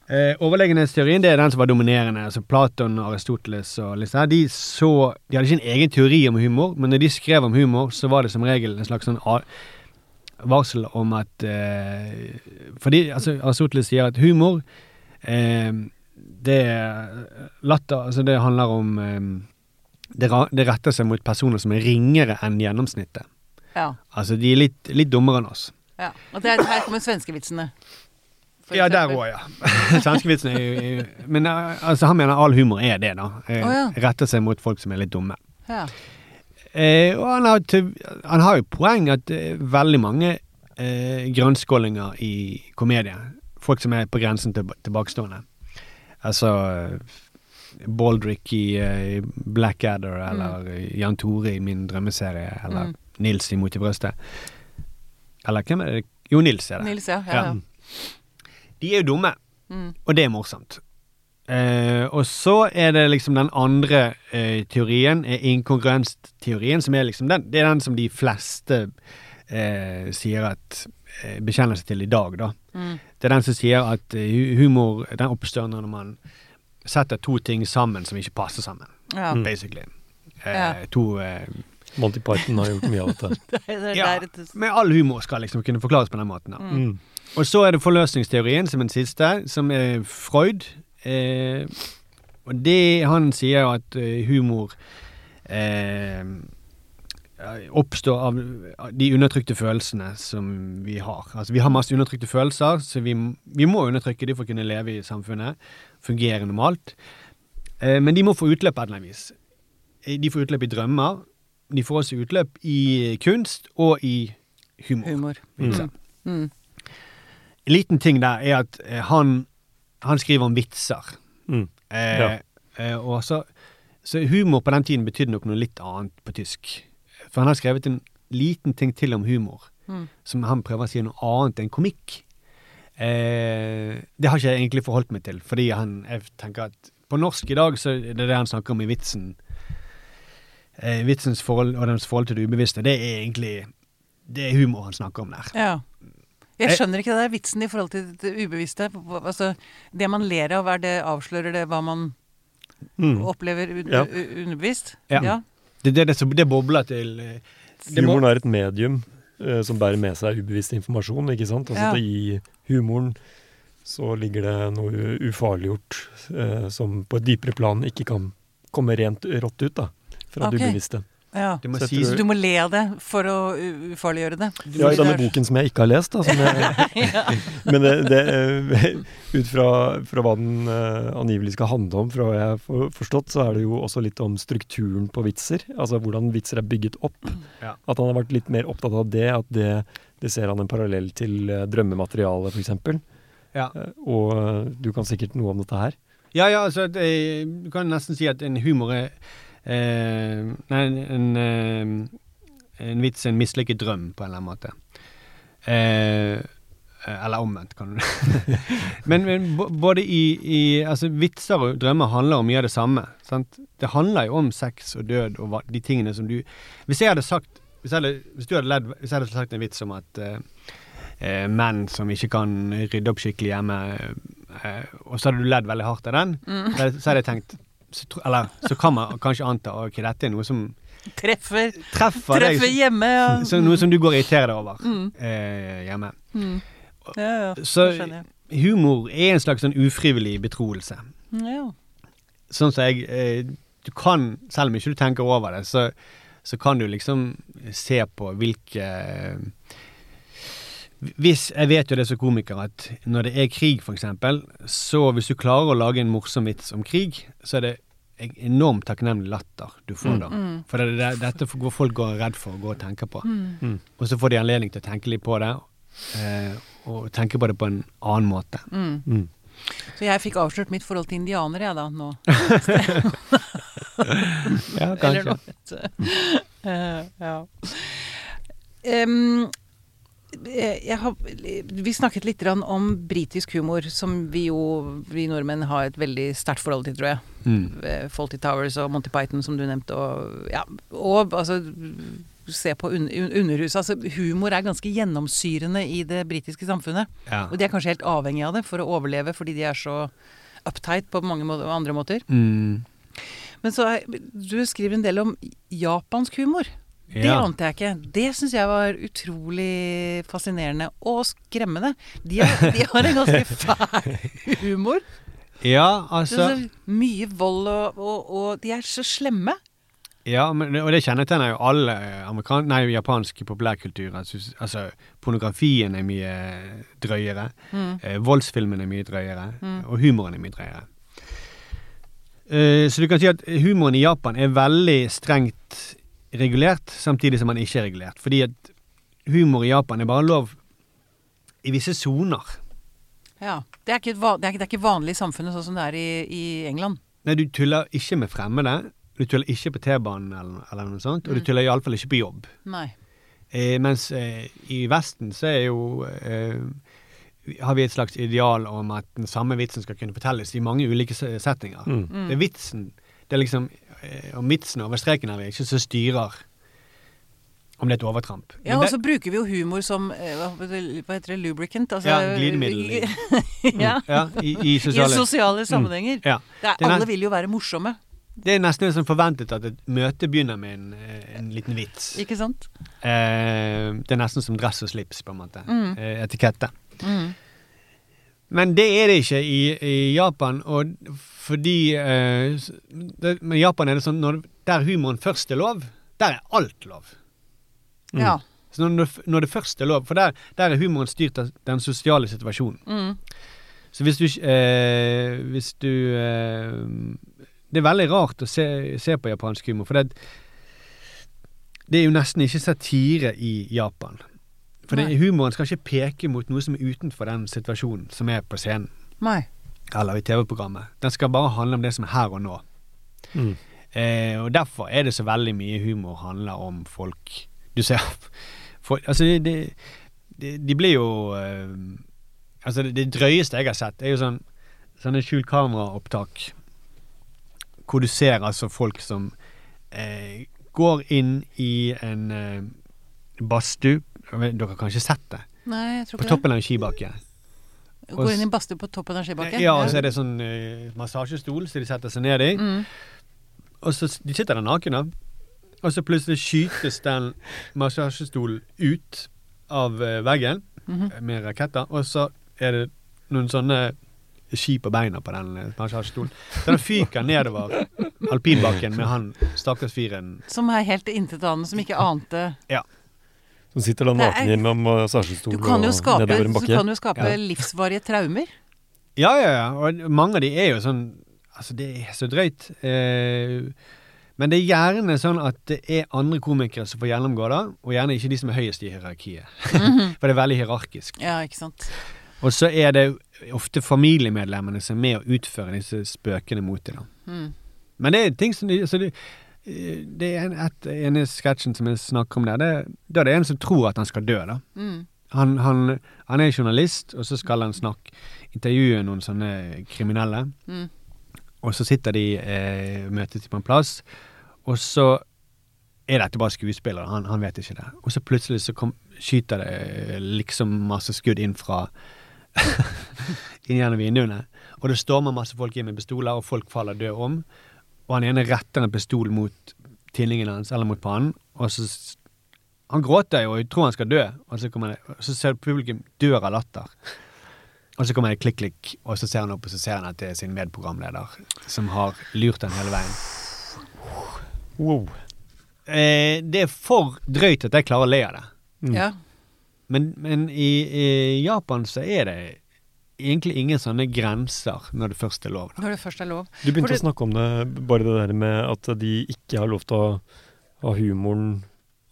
Eh, overlegenhetsteorien det er den som var dominerende. altså Platon, Aristoteles og litt sånn. De, så, de hadde ikke en egen teori om humor, men når de skrev om humor, så var det som regel en slags sånn varsel om at eh, Fordi altså, Aristoteles sier at humor eh, det er latter Altså, det handler om eh, det, det retter seg mot personer som er ringere enn gjennomsnittet. Ja. Altså, de er litt, litt dummere enn oss. ja. Og det er, her kommer svenskevitsene. Ja, der òg, ja. Svenskevitsene er jo Men eh, altså, han mener all humor er det, da. Oh, ja. Retter seg mot folk som er litt dumme. Ja. Eh, og han har, til, han har jo poeng at det er veldig mange eh, grønnskålinger i komedie. Folk som er på grensen til tilbakestående. Altså eh, Baldrick i i Blackadder, eller mm. Jan Tore i min drømmeserie, eller Mm. Nils i Mot i brøstet. Eller hvem er det? Jo, Nils er det. Nils, ja. ja, ja. De er jo dumme, Mm. og det er morsomt. Eh, og så er det liksom den andre eh, teorien, inkongruensteorien, som er liksom den, det er den som de fleste eh, sier at eh, bekjenner seg til i dag, da. Mm. Det er den som sier at eh, humor den oppstår når man setter to ting sammen som ikke passer sammen, ja. Mm. basically. Eh, Ja. To eh, Monty Python har gjort mye av dette. Det det Ja, Men all humor skal liksom kunne forklares på den måten. da. Mm. Mm. Og så er det forløsningsteorien som den siste, som er Freud. Eh, og det Han sier jo at eh, humor eh, oppstår av de undertrykte følelsene som vi har. Altså Vi har masse undertrykte følelser, så vi, vi må undertrykke de for å kunne leve i samfunnet. Fungere normalt. Eh, men de må få utløp på et eller annet vis. Eh, De får utløp i drømmer. De får også utløp i kunst og i humor. humor. Mm. Mm. En liten ting der er at eh, han, han skriver om vitser. Mm. Eh, Ja. eh, og så, så humor på den tiden betydde nok noe litt annet på tysk. For han har skrevet en liten ting til om humor, Mm. som han prøver å si noe annet enn komikk. Eh, det har ikke jeg egentlig forholdt meg til, fordi han, jeg tenker at på norsk i dag så er det det han snakker om i vitsen. Eh, vitsens forhold og dens forhold til det ubevisste, det er egentlig det er humor han snakker om der. Ja. Jeg Jeg- skjønner ikke det der vitsen i forhold til det ubevisste. Altså, det man ler av, er det, avslører det hva man Mm. opplever un Ja. underbevisst? Ja. ja. Det, det, det, det bobler til eh, det Humoren er et medium eh, som bærer med seg ubevisst informasjon, ikke sant? Altså Ja. I humoren så ligger det noe ufarliggjort eh, som på et dypere plan ikke kan komme rent rått ut da, fra okay. det ubevisste. Ja. Du, må Så du må le av det for å ufarliggjøre det? Du Ja, i denne boken som jeg ikke har lest, da. Som jeg, men det, det, eh, ut fra, fra hva den eh, angivelig skal handle om, fra hva jeg har forstått, så er det jo også litt om strukturen på vitser. Altså hvordan vitser er bygget opp. Ja. At han har vært litt mer opptatt av det. At det, det ser han en parallell til uh, drømmemateriale, f.eks. Ja. Uh, og eh, du kan sikkert noe om dette her. Ja, ja, altså det, Du kan nesten si at en humor er eh, Nei, en, eh, en vits en mislykket drøm, på en eller annen måte. Eh, eller omvendt, kan du men, men både i, i Altså, vitser og drømmer handler om mye av det samme. Sant? Det handler jo om sex og død og de tingene som du Hvis jeg hadde sagt Hvis, jeg hadde, hvis du hadde ledd Hvis jeg hadde sagt en vits om at eh, eh, menn som ikke kan rydde opp skikkelig hjemme, eh, og så hadde du ledd veldig hardt av den, Mm. så hadde jeg tenkt så, Eller så kan man kanskje anta ok, dette er noe som Treffer, treffer deg. hjemme, ja. Så, noe som du går og irriterer deg over Mm. eh, hjemme. Mm. Ja, ja. Så humor er en slags sånn ufrivillig betroelse. Ja. Sånn som jeg eh, Du kan, selv om ikke du tenker over det, så, så kan du liksom se på hvilke hvis, Jeg vet jo det som komiker at når det er krig, eksempel, så hvis du klarer å lage en morsom vits om krig, så er det enormt takknemlig latter du får da. Mm. For det, det, dette går folk går redd for å gå og tenke på. Mm. Mm. Og så får de anledning til å tenke litt på det, eh, og tenke på det på en annen måte. Mm. Mm. Så jeg fikk avslørt mitt forhold til indianere, jeg da, nå. Ja, Eller noe. uh, ja. Jeg har, Vi snakket litt om britisk humor, som vi jo, vi nordmenn, har et veldig sterkt forhold til, tror jeg. Mm. Faulty Fawlty Towers og Monty Python, som du nevnte, og ja, og altså Se på un un Underhuset. Altså, humor er ganske gjennomsyrende i det britiske samfunnet. Ja. Og de er kanskje helt avhengig av det for å overleve, fordi de er så uptight på mange må andre måter. Mm. Men så du skriver en del om japansk humor. Det ante jeg ikke. Det syns jeg var utrolig fascinerende og skremmende. De har, de har en ganske fæl humor. ja, Det altså så mye vold, og, og, og de er så slemme. Ja, men, og det kjennetegner jo alle amerikan nei, japanske populærkulturer. Altså, altså, pornografien er mye drøyere. Mm. Eh, voldsfilmen er mye drøyere. Og humoren er mye drøyere. Eh, så du kan si at humoren i Japan er veldig strengt regulert, samtidig som den ikke er regulert. Fordi at humor i Japan er bare lov i visse soner. Ja. Det er, ikke, det, er, ikke- det er ikke vanlig i samfunnet sånn som det er i, i England. Nei, du tuller ikke med fremmede. Du tuller ikke på T-banen eller, eller noe sånt. Og du tuller iallfall ikke på jobb. Nei. Eh, mens eh, i Vesten så er jo eh, har vi et slags ideal om at den samme vitsen skal kunne fortelles i mange ulike settinger. Mm. Mm. Det er vitsen. Det er liksom eh, Midtsen over streken er vi ikke som styrer om det er et overtramp. Men Ja, og så bruker vi jo humor som eh, hva heter det, lubricant? Altså, Ja, glidemiddel ja. ja, i, i I sosiale sammenhenger. sammenhenger. ja. Det er, er alle vil jo være morsomme, Det er nesten sånn forventet at et møte begynner med en, eh, en liten vits. ikke sant? Eh, det er nesten som dress og slips, på en måte. Mm. Etikette. Mm. Men det er det ikke i, i Japan, og fordi eh, det, Men i Japan er det sånn når, der humoren først er lov, der er alt lov. Mm. Ja. Så når, når det først er lov, for der, der er humoren styrt av den sosiale situasjonen. Mm. Så hvis du ikke- eh, Hvis du eh, Det er veldig rart å se, se på japansk humor, for det, det er jo nesten ikke satire i Japan. For det, humoren skal ikke peke mot noe som er utenfor den situasjonen som er på scenen. Nei. eller i TV-programmet. Den skal bare handle om det som er her og nå. Mm. Eh, og derfor er det så veldig mye humor handler om folk Du ser for, Altså, de, de, de, blir jo eh, Altså, det, det drøyeste jeg har sett, er jo sånn sånne skjult kameraopptak hvor du ser altså folk som eh, går inn i en eh, badstue Dere har kanskje sett det? Nei, jeg tror På toppen av en skibakke. Går inn i en badstue på toppen av skibakken? Ja, og så er det sånn uh, massasjestol, så de setter seg ned i. Mm. Og så de sitter der nakne, og så plutselig skytes den massasjestolen ut av veggen veggen -hmm. med raketter, og så er det noen sånne ski på beina på den eh, massasjestolen. Så den fyker nedover alpinbakken med han stakkars fyren. Som er helt intetanende, som ikke ante Som sitter da naken Du kan jo og nedover en du kan jo skape Ja. livsvarige traumer. Ja, ja, ja. Og mange av de er jo sånn Altså, det er så drøyt. Eh, men det er gjerne sånn at det er andre komikere som får gjennomgå det, og gjerne ikke de som er høyest i hierarkiet. For det er veldig hierarkisk. Ja, ikke sant. Og så er det ofte familiemedlemmene som er med å utføre disse spøkene mot dem. Mm. Men det er ting som de, så det, det er en, et, ene sketsjen som jeg snakker om der. Det, da er det en som tror at han skal dø. da. Mm. Han, han, han er journalist, og så skal han snakke, intervjue noen sånne kriminelle. Mm. Og så sitter de eh, møtes på en plass, og så er dette bare skuespillere. Han, han vet ikke det. Og så plutselig så kom, skyter det eh, liksom masse skudd inn fra inn gjennom vinduene. Og det stormer masse folk inn med pistoler, og folk faller døde om. Og han ene retter en pistol mot tinningen hans, eller mot pannen, og så Han gråter jo og tror han skal dø, og så, kommer det, og så ser publikum dør av latter. Og så kommer det klikk-klikk, og så ser han opp og så ser han at det er sin medprogramleder som har lurt han hele veien. Wow. Eh, det er for drøyt at jeg klarer å le av det. Mm. Ja. Men, men i, i Japan så er det egentlig ingen sånne grenser når det først er lov. Da. Når det først er lov. Du begynte det- å snakke om det, bare det der med at de ikke har lov til å ha humoren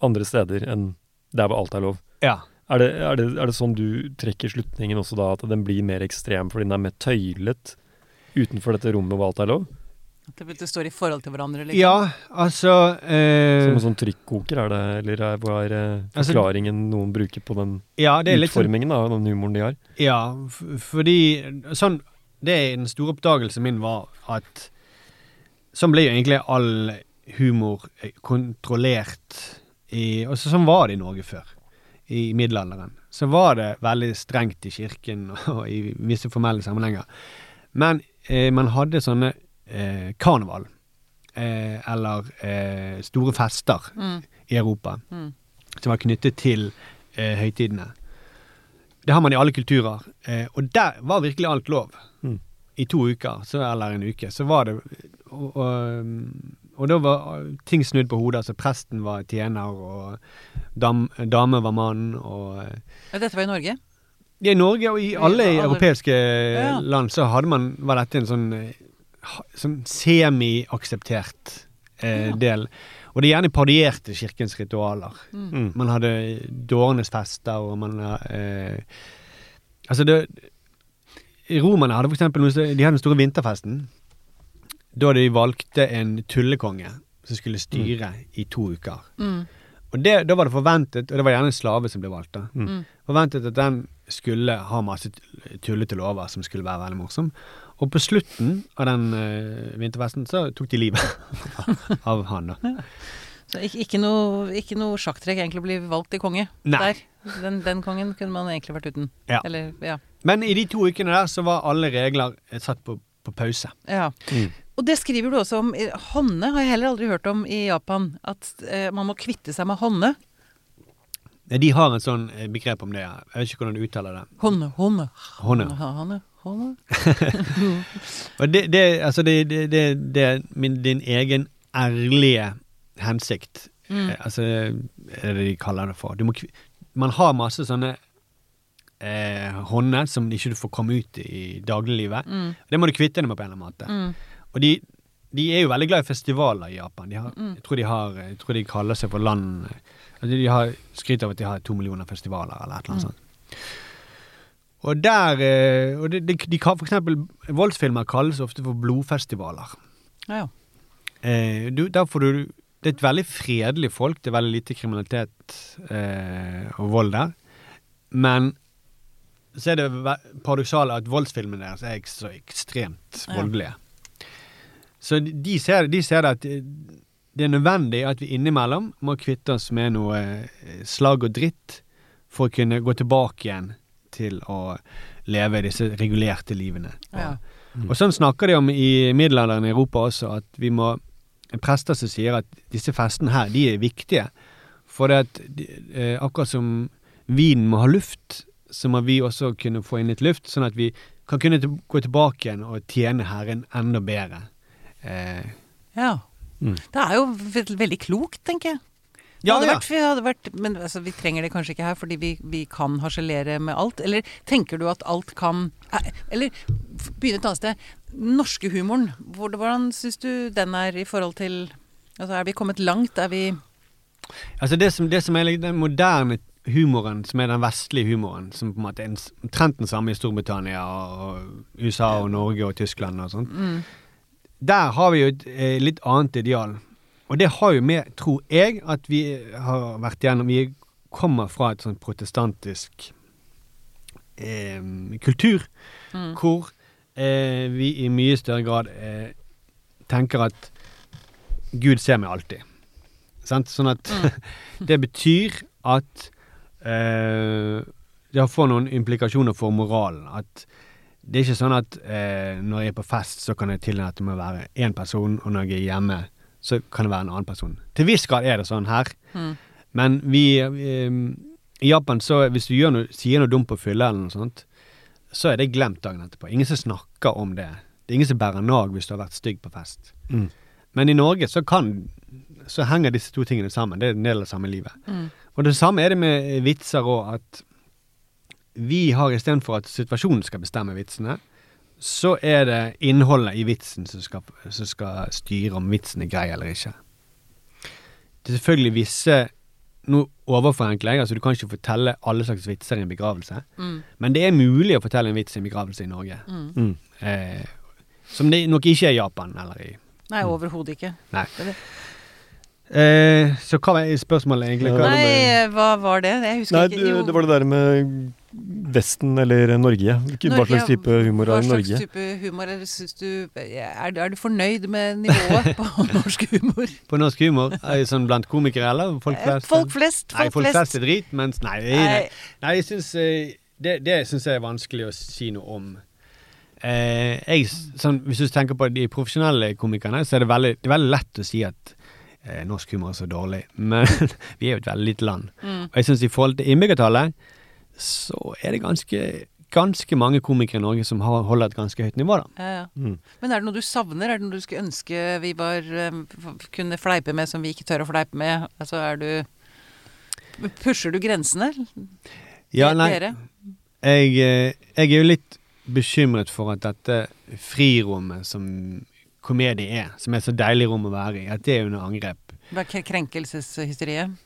andre steder enn der hvor alt er lov. Ja. Er det, er, det, er det sånn du trekker slutningen også da, at den blir mer ekstrem fordi den er mer tøylet utenfor dette rommet hvor alt er lov? Det, det står i forhold til hverandre, liksom. Ja, altså eh, Som en sånn trykkoker, er det, eller er, hva er forklaringen Altså- forklaringen noen bruker på den Ja, det sånn utformingen av den humoren de har? Ja, fordi sånn Det er den store oppdagelsen min var at Sånn ble jo egentlig all humor eh, kontrollert i også sånn var det i Norge før. I middelalderen. Så var det veldig strengt i kirken og i visse formelle sammenhenger. Men eh, man hadde sånne eh, karneval. Eh, eller eh, store fester Mm. i Europa Mm. som var knyttet til eh, høytidene. Det har man i alle kulturer. Eh, og der var virkelig alt lov. Mm. I to uker, så, eller en uke, så var det Og, og, og da var ting snudd på hodet. Altså presten var tjener, og dam, dame var mann, og eh, Ja, Dette var i Norge? ja, I Norge og i alle alle- europeiske Ja. land så hadde man, var dette en eh, sånn semi-akseptert eh, Ja. del. Og det gjerne parodierte kirkens ritualer. Mm. Mm. Man hadde dårenes fester, og man eh, Altså, det Romerne hadde for eksempel noe, De hadde den store vinterfesten. Da de valgte en tullekonge som skulle styre i to uker. Mm. Og det, Da var det forventet, og det var gjerne en slave som ble valgt, da. Mm. Mm. Forventet at den skulle ha masse tullete lover som skulle være veldig morsom. Og på slutten av den uh, vinterfesten så tok de livet av han, da. Så ikke, ikke noe, ikke noe sjakktrekk egentlig å bli valgt til konge Nei. der. Den, den kongen kunne man egentlig vært uten. Ja. Eller, ja. Men i de to ukene der så var alle regler eh, satt på, på pause. ja. Mm. Og det skriver du også om. Honne har jeg heller aldri hørt om i Japan. At eh, man må kvitte seg med. Eh, De har en sånn eh, begrep om det. ja. Jeg vet ikke hvordan du uttaler det. Honne. Honne. Honne, honne. Og det, det, altså det, det, det, det er min, din egen ærlige hensikt. Mm. Eh, altså, er det de kaller det for. Må, man har masse sånne eh, hånder som ikke du får komme ut i dagliglivet. Mm. Det må du kvitte deg med på en eller annen måte. Mm. Og de, de er jo veldig glad i festivaler i Japan. De har, Mm. jeg, tror de har, jeg tror de kaller seg for land altså De har skryt av at de har to millioner festivaler, eller et eller annet Mm. sånt. Og der eh, og de, de, de, For eksempel, voldsfilmer kalles ofte for blodfestivaler. Ja, ja. Eh, du, der får du Det er et veldig fredelig folk. Det er veldig lite kriminalitet eh, og vold der. Men så er det paradoksale at voldsfilmene deres er ikke så ekstremt Ja. voldelige. Så de- ser, de ser det at det, det er nødvendig at vi innimellom må kvitte oss med noe eh, slag og dritt for å kunne gå tilbake igjen til å leve disse regulerte livene. Ja. Og sånn snakker de om i middelalderen i Europa også, at vi må Prester som sier at disse festene her, de er viktige. For det at eh, akkurat som vinen må ha luft, så må vi også kunne få inn litt luft, sånn at vi kan kunne til, gå tilbake igjen og tjene Herren enda bedre. Eh, ja. Mm. Det er jo veldig klokt, tenker jeg. Det ja, hadde ja. vært, vært, men altså, vi trenger det kanskje ikke her, fordi vi, vi kan harselere med alt. Eller tenker du at alt kan Eller begynne et annet sted. Norske humoren, hvordan syns du den er i forhold til Altså, er vi kommet langt? Er vi Altså det som, det som er den moderne humoren, som er den vestlige humoren, som på en måte er omtrent den samme i Storbritannia og USA og Norge og Tyskland og sånt, mm, der har vi jo et eh, litt annet ideal. Og det har jo med, tror jeg, at vi har vært gjennom Vi kommer fra et sånn protestantisk eh, kultur, mm, hvor eh, vi i mye større grad eh, tenker at Gud ser meg alltid. Sant? Sånn at det betyr at eh, Det får noen implikasjoner for moralen. At det er ikke sånn at eh, når jeg er på fest, så kan jeg tillate meg å være én person, og når jeg er hjemme, så kan det være en annen person. Til viss grad er det sånn her. mm, Men vi eh, I Japan, så hvis du gjør noe, sier noe dumt på fylla eller noe sånt, så er det glemt dagen etterpå. Ingen som snakker om det. Det er ingen som bærer nag hvis du har vært stygg på fest. Mm. Men i Norge så kan Så henger disse to tingene sammen. Det er en del av samme livet. mm, Og det samme er det med vitser òg, at vi har istedenfor at situasjonen skal bestemme vitsene, så er det innholdet i vitsen som skal, som skal styre om vitsen er grei eller ikke. Det er selvfølgelig visse Nå overforenkler jeg, altså du kan ikke fortelle alle slags vitser i en begravelse, mm, men det er mulig å fortelle en vits i en begravelse i Norge. mm. Mm. Eh, som det nok ikke er i Japan eller i Nei, overhodet ikke. Nei. Eh, så hva var spørsmålet egentlig? Hva, Nei, hva var det? Jeg husker Nei, ikke. det, det var det der med Vesten eller Norge. Norge hva slags type humor er i Norge. type humor er, du, er, er du fornøyd med nivået på norsk humor? på norsk humor? Er det sånn blant komikere, eller folk Eh, flest? Folk flest. Nei, Folk folk flest flest. er drit, mens Nei, nei, Nei. nei jeg syns eh, Det, det syns jeg er vanskelig å si noe om. Eh, jeg, sånn, hvis du tenker på de profesjonelle komikerne, så er det veldig, det er veldig lett å si at eh, norsk humor er så dårlig. Men vi er jo et veldig lite land. Mm. Og jeg syns i forhold til innbyggertallet, så er det ganske, ganske mange komikere i Norge som har, holder et ganske høyt nivå, da. Ja, ja. Mm. Men er det noe du savner? Er det noe du skulle ønske vi var eh, kunne fleipe med som vi ikke tør å fleipe med? Altså er du Pusher du grensene? Ja, nei, jeg, eh, jeg er jo litt bekymret for at dette frirommet som komedie er, som er så deilig rom å være i, at det er under angrep. Er krenkelseshysteriet?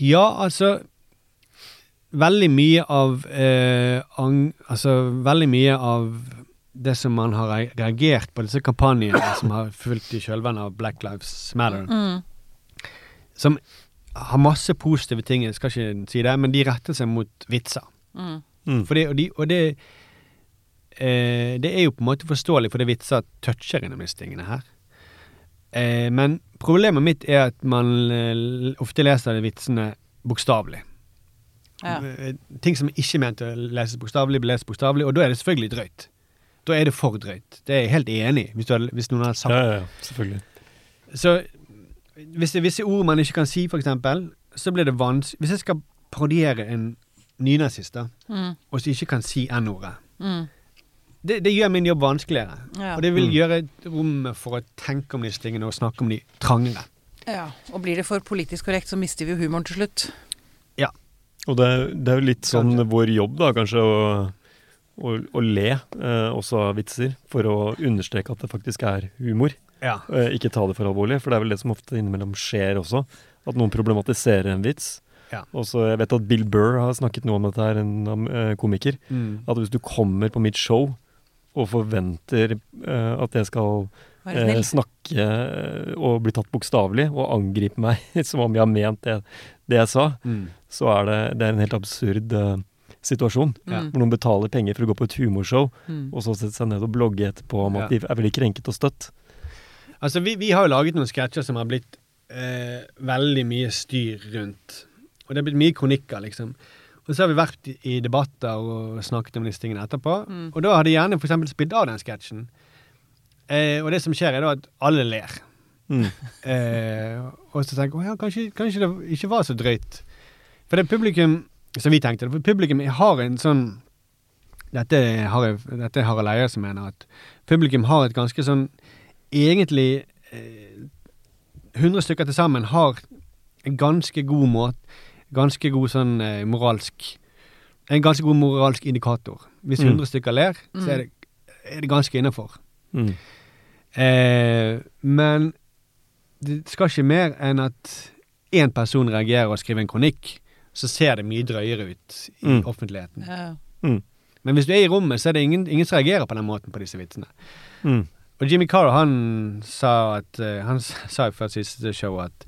Ja, altså Veldig mye av eh, ang, Altså, veldig mye av det som man har reagert på, disse kampanjene som har fulgt i kjølvannet av Black Lives Matter, Mm. som har masse positive ting, jeg skal ikke si det, men de retter seg mot vitser. Mm. Mm. For det, og de, og det, eh, det er jo på en måte forståelig, for det vitser toucher innom disse tingene her. Eh, men problemet mitt er at man eh, ofte leser vitsene bokstavelig. Ja. Eh, Ting som ikke er ment å leses bokstavelig, blir lest bokstavelig, og da er det selvfølgelig drøyt. Da er det for drøyt. Det er jeg helt enig i, hvis, du hvis noen har sagt det. ja, ja, selvfølgelig. så hvis det er visse ord man ikke kan si, for eksempel, så blir det vanskelig Hvis jeg skal parodiere en nynazist, da, Mm. og så ikke kan si N-ordet Mm. det, det gjør min jobb vanskeligere. Ja. Og det vil Mm. gjøre rommet for å tenke om disse tingene og snakke om de trangere. ja. Og blir det for politisk korrekt, så mister vi jo humoren til slutt. Og det, det er jo litt sånn vår jobb, da, kanskje, å, å, å le eh, også av vitser, for å understreke at det faktisk er humor. Ja. Eh, ikke ta det for alvorlig, for det er vel det som ofte innimellom skjer også. At noen problematiserer en vits. Ja. Og så Jeg vet at Bill Burr har snakket noe om dette, her, en eh, komiker. Mm. At hvis du kommer på mitt show og forventer eh, at jeg skal eh, snakke eh, og bli tatt bokstavelig, og angripe meg som om jeg har ment det, det jeg sa, Mm. Så er det, det er en helt absurd uh, situasjon. Ja. Mm. Hvor noen betaler penger for å gå på et humorshow, Mm. og så setter seg ned og blogge etterpå om at Ja. de er veldig krenket og støtt. Altså, vi, vi har jo laget noen sketsjer som har blitt eh, veldig mye styr rundt. Og det har blitt mye kronikker, liksom. Og så har vi vært i, debatter og snakket om disse tingene etterpå. Mm. Og da har de gjerne for eksempel spilt av den sketsjen. Eh, og det som skjer, er da at alle ler. Mm. Eh, og så tenker jeg ja, kanskje, kanskje det ikke var så drøyt. For det publikum, som vi tenkte, for publikum har en sånn Dette har dette Harald Eia som mener at publikum har et ganske sånn Egentlig eh, 100 stykker til sammen har en ganske god måte Ganske god sånn eh, moralsk En ganske god moralsk indikator. Hvis Mm. stykker ler, så er det, er det ganske innafor. Mm. Eh, men det skal ikke mer enn at én person reagerer og skriver en kronikk, så ser det mye drøyere ut i Mm. offentligheten. Ja. Mm. Men hvis du er i rommet, så er det ingen, ingen som reagerer på den måten på disse vitsene. Mm. Og Jimmy Carr, han sa at eh, Han sa jo før siste show at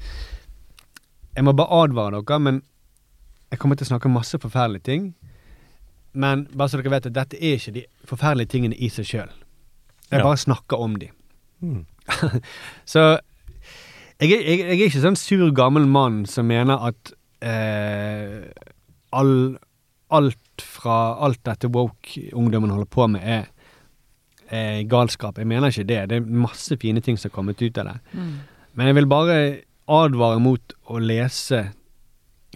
Jeg må bare advare dere, men jeg kommer til å snakke masse forferdelige ting. Men bare så dere vet at dette er ikke de forferdelige tingene i seg sjøl. Jeg Ja. bare snakker om de. Mm. Så jeg, jeg, jeg er ikke sånn sur gammel mann som mener at eh, all, alt fra alt dette woke-ungdommen holder på med, er eh, galskap. Jeg mener ikke det. Det er masse fine ting som har kommet ut av det. Mm. Men jeg vil bare advare mot å lese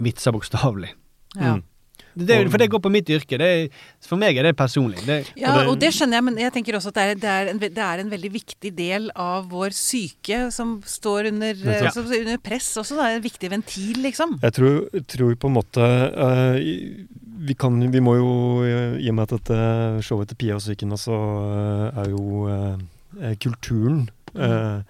vitser bokstavelig. Ja. Mm. Det, er- for det går på mitt yrke. Det er, for meg er det personlig. Det, Ja, Og det- og det skjønner jeg, men jeg tenker også at det er, det er, en, det er en veldig viktig del av vår syke som står under, ja. altså, under press også. Det er en viktig ventil, liksom. Jeg tror, tror på en måte uh, vi, kan, vi må jo, eh, i og med at dette showet til Pia og psyken også uh, er jo uh, kulturen eh,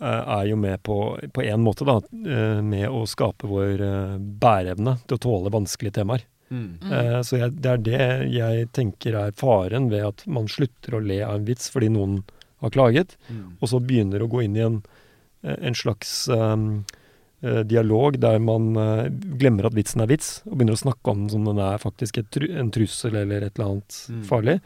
er jo med på på en måte, da, eh, med å skape vår eh, bæreevne til å tåle vanskelige temaer. Mm. Mm. Eh, Så jeg, det er det jeg tenker er faren ved at man slutter å le av en vits fordi noen har klaget, Mm. og så begynner å gå inn i en, eh, en slags um, eh, dialog der man uh, glemmer at vitsen er vits, og begynner å snakke om den som den er faktisk et, tru- en trussel eller et eller annet Mm. farlig.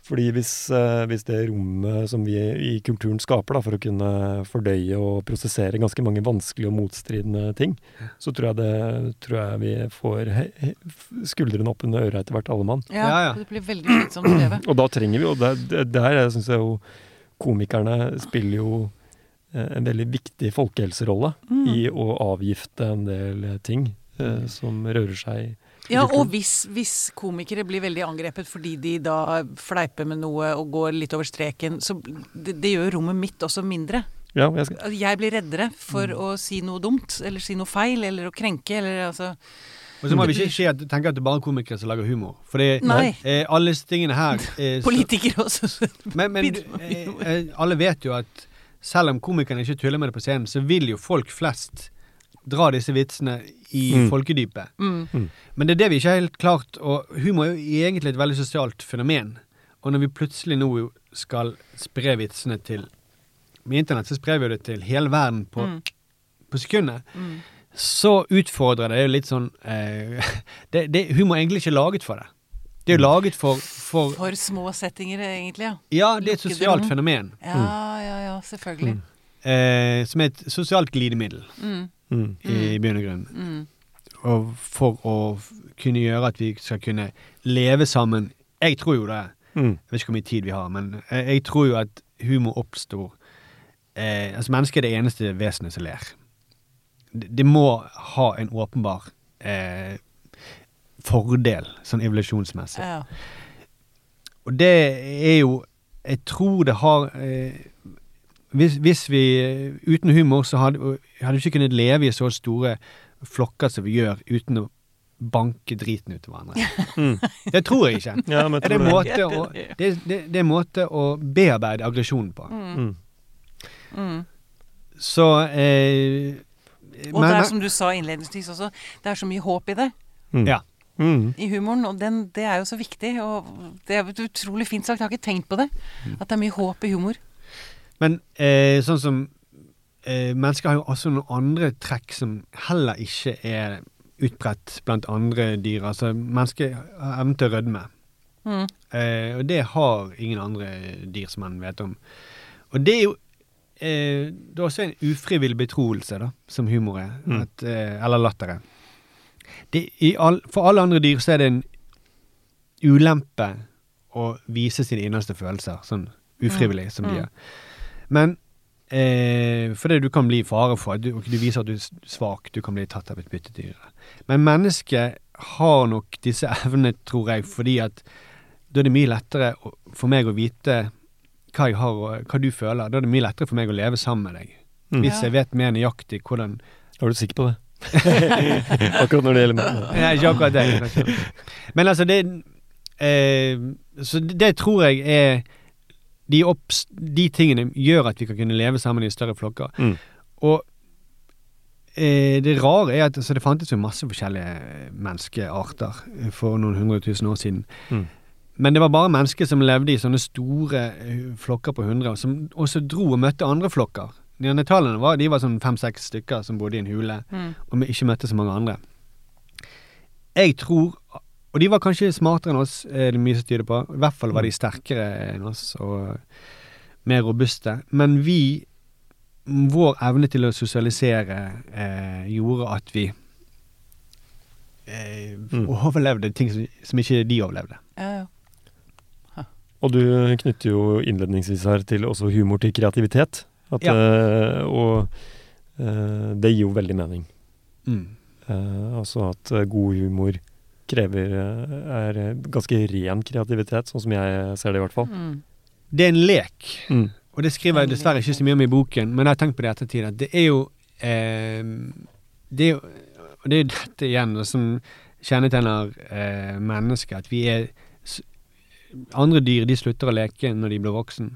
Mm. Fordi hvis, eh, hvis det rommet som vi i kulturen skaper da, for å kunne fordøye og prosessere ganske mange vanskelige og motstridende ting, så tror jeg, det, tror jeg vi får he, he, skuldrene opp under øra etter hvert, alle mann. Ja, Ja, ja. det blir veldig slitsomt å leve. Og da trenger vi jo Der, der syns jeg jo komikerne spiller jo eh, en veldig viktig folkehelserolle Mm. i å avgifte en del ting eh, som rører seg i Ja, og hvis, hvis komikere blir veldig angrepet fordi de da fleiper med noe og går litt over streken, så det, det gjør rommet mitt også mindre. Ja, jeg skal, Altså, Jeg blir reddere for å si noe dumt, eller si noe feil, eller å krenke, eller altså Og så må vi ikke tenke at det er bare komikere som lager humor. For det, Nei. eh, alle disse tingene her eh, Politikere også. Men, men eh, eh, alle vet jo at selv om komikerne ikke tuller med det på scenen, så vil jo folk flest dra disse vitsene i Mm. folkedypet. Mm. Men det er det vi ikke har helt klart, og humor er jo egentlig et veldig sosialt fenomen. Og når vi plutselig nå skal spre vitsene til Med internett så sprer vi det til hele verden på, Mm. på sekundet. Mm. Så utfordrer det jo litt sånn eh, det, det, Humor er egentlig ikke laget for det. Det er jo laget for, for For små settinger, egentlig, ja. Ja, det er et sosialt fenomen. Ja, ja, ja, selvfølgelig. Eh, som er et sosialt glidemiddel Mm. Mm. i bunn og grunn. Mm. Og for å kunne gjøre at vi skal kunne leve sammen Jeg tror jo det. Mm. Jeg vet ikke hvor mye tid vi har, men jeg, jeg tror jo at humor oppstår eh, Altså, mennesket er det eneste vesenet som ler. Det, det må ha en åpenbar eh, fordel, sånn evolusjonsmessig. Ja. Og det er jo Jeg tror det har eh, hvis, hvis vi uten humor så hadde, hadde vi ikke kunnet leve i så store flokker som vi gjør, uten å banke driten ut av hverandre. Mm. Det tror jeg ikke. Ja, men jeg Det er, tror det. måte å, det, det, det er måte å bearbeide aggresjonen på. Mm. Mm. Mm. Så eh, Og det er som du sa innledningsvis også, det er så mye håp i det. Mm. Ja. Mm. I humoren, og den, det er jo så viktig. Og det er utrolig fint sagt. Jeg har ikke tenkt på det. At det er mye håp i humor. Men eh, sånn som eh, Mennesker har jo også noen andre trekk som heller ikke er utbredt blant andre dyr. Altså, mennesker har evnen til å rødme. Mm. Eh, og det har ingen andre dyr som man vet om. Og det er jo eh, Det er også en ufrivillig betroelse, da, som humor er. Mm. At, eh, eller latter er. Det, i all, for alle andre dyr så er det en ulempe å vise sine innerste følelser, sånn ufrivillig som de Mm. gjør. Men eh, fordi du kan bli i fare for du, du viser at du er svak, du kan bli tatt av et byttedyr. Men mennesket har nok disse evnene, tror jeg, fordi at da er det mye lettere for meg å vite hva jeg har og hva du føler. Da er det mye lettere for meg å leve sammen med deg. Mm. Hvis jeg vet mer nøyaktig hvordan Er du sikker på det? Akkurat når det gjelder meg. Nei, ikke akkurat det. Men altså, det eh, Så det, det tror jeg er de, opps, de tingene gjør at vi kan kunne leve sammen i større flokker. Mm. Og eh, det rare er at altså, det fantes jo masse forskjellige menneskearter for noen hundre tusen år siden. Mm. Men det var bare mennesker som levde i sånne store eh, flokker på hundre, som også dro og møtte andre flokker. Neandertalerne var, de var sånn fem-seks stykker som bodde i en hule Mm. og ikke møtte så mange andre. Jeg tror Og de var kanskje smartere enn oss, er det mye som tyder på. I hvert fall var de sterkere enn oss og mer robuste. Men vi Vår evne til å sosialisere eh, gjorde at vi eh, Mm. overlevde ting som, som ikke de overlevde. Ja, ja. Og du knytter jo innledningsvis her til også humor til kreativitet. At, Ja. eh, og eh, det gir jo veldig mening. Mm. Eh, altså at eh, god humor krever eh, er ganske ren kreativitet, sånn som jeg ser det i hvert fall. Mm. Det er en lek. Mm. Og det skriver jeg dessverre ikke så mye om i boken, men jeg har tenkt på det i ettertid. At det er jo eh, Det er jo Og det er jo dette igjen som kjennetegner eh, mennesket. At vi er Andre dyr de slutter å leke når de blir voksen,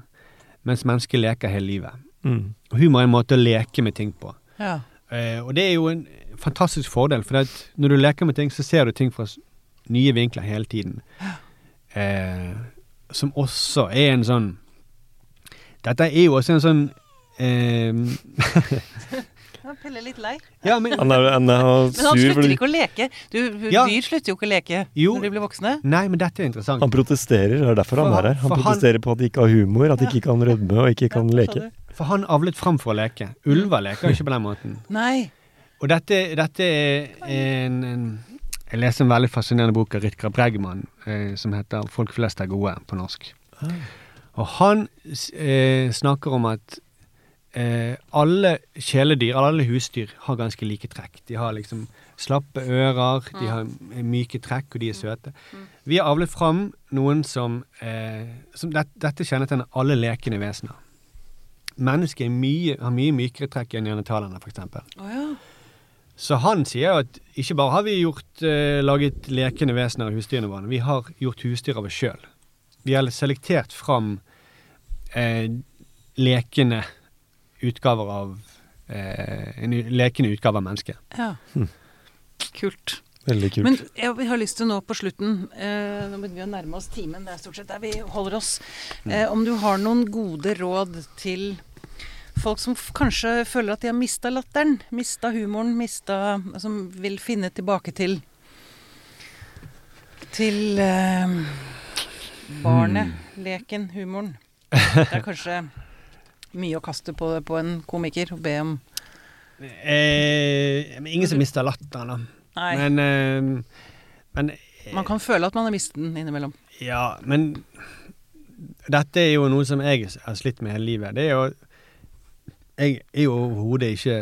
mens mennesker leker hele livet. Mm. Og humor er en måte å leke med ting på. ja. Eh, og det er jo en fantastisk fordel, for at når du leker med ting, så ser du ting fra nye vinkler hele tiden. Eh, som også er en sånn Dette er jo også en sånn eh, Pelle er litt lei. Ja, men Han er, han er Men han slutter ikke å leke. Du, Ja. Dyr slutter jo ikke å leke Jo. når de blir voksne. Nei, men dette er interessant. han protesterer. Det er derfor han For- er her. Han protesterer han- på at de ikke har humor, at de ikke kan rødme og ikke kan Ja, leke. For han avlet fram for å leke. Ulver leker ikke på den måten. Nei. Og dette, dette er en, en Jeg leste en veldig fascinerende bok av Ritkar Bregman eh, som heter 'Folk flest er gode' på norsk. Og han eh, snakker om at eh, alle kjæledyr, alle husdyr, har ganske like trekk. De har liksom slappe ører, de har myke trekk, og de er søte. Vi har avlet fram noen som, eh, som det, Dette kjennetegner alle lekende vesener. Mennesket mye, har mye mykere trekk enn neandertalerne, f.eks. Oh, ja. Så han sier at ikke bare har vi gjort, eh, laget lekende vesener av husdyrene våre, vi har gjort husdyr av oss sjøl. Vi har selektert fram eh, lekende utgaver av eh, En lekende utgave av mennesket. ja. Kult. Veldig kult. Men jeg har lyst til nå på slutten eh, Nå begynner vi å nærme oss timen. Det er stort sett der vi holder oss. Eh, om du har noen gode råd til folk som kanskje føler at de har mista latteren, mista humoren, mista Som vil finne tilbake til Til eh, barnet, leken, humoren. Det er kanskje mye å kaste på, på en komiker og be om Eh, ingen som mister latteren, da. Men, eh, men Man kan føle at man har mistet den innimellom. Ja, men dette er jo noe som jeg har slitt med hele livet. Det er jo Jeg er jo overhodet ikke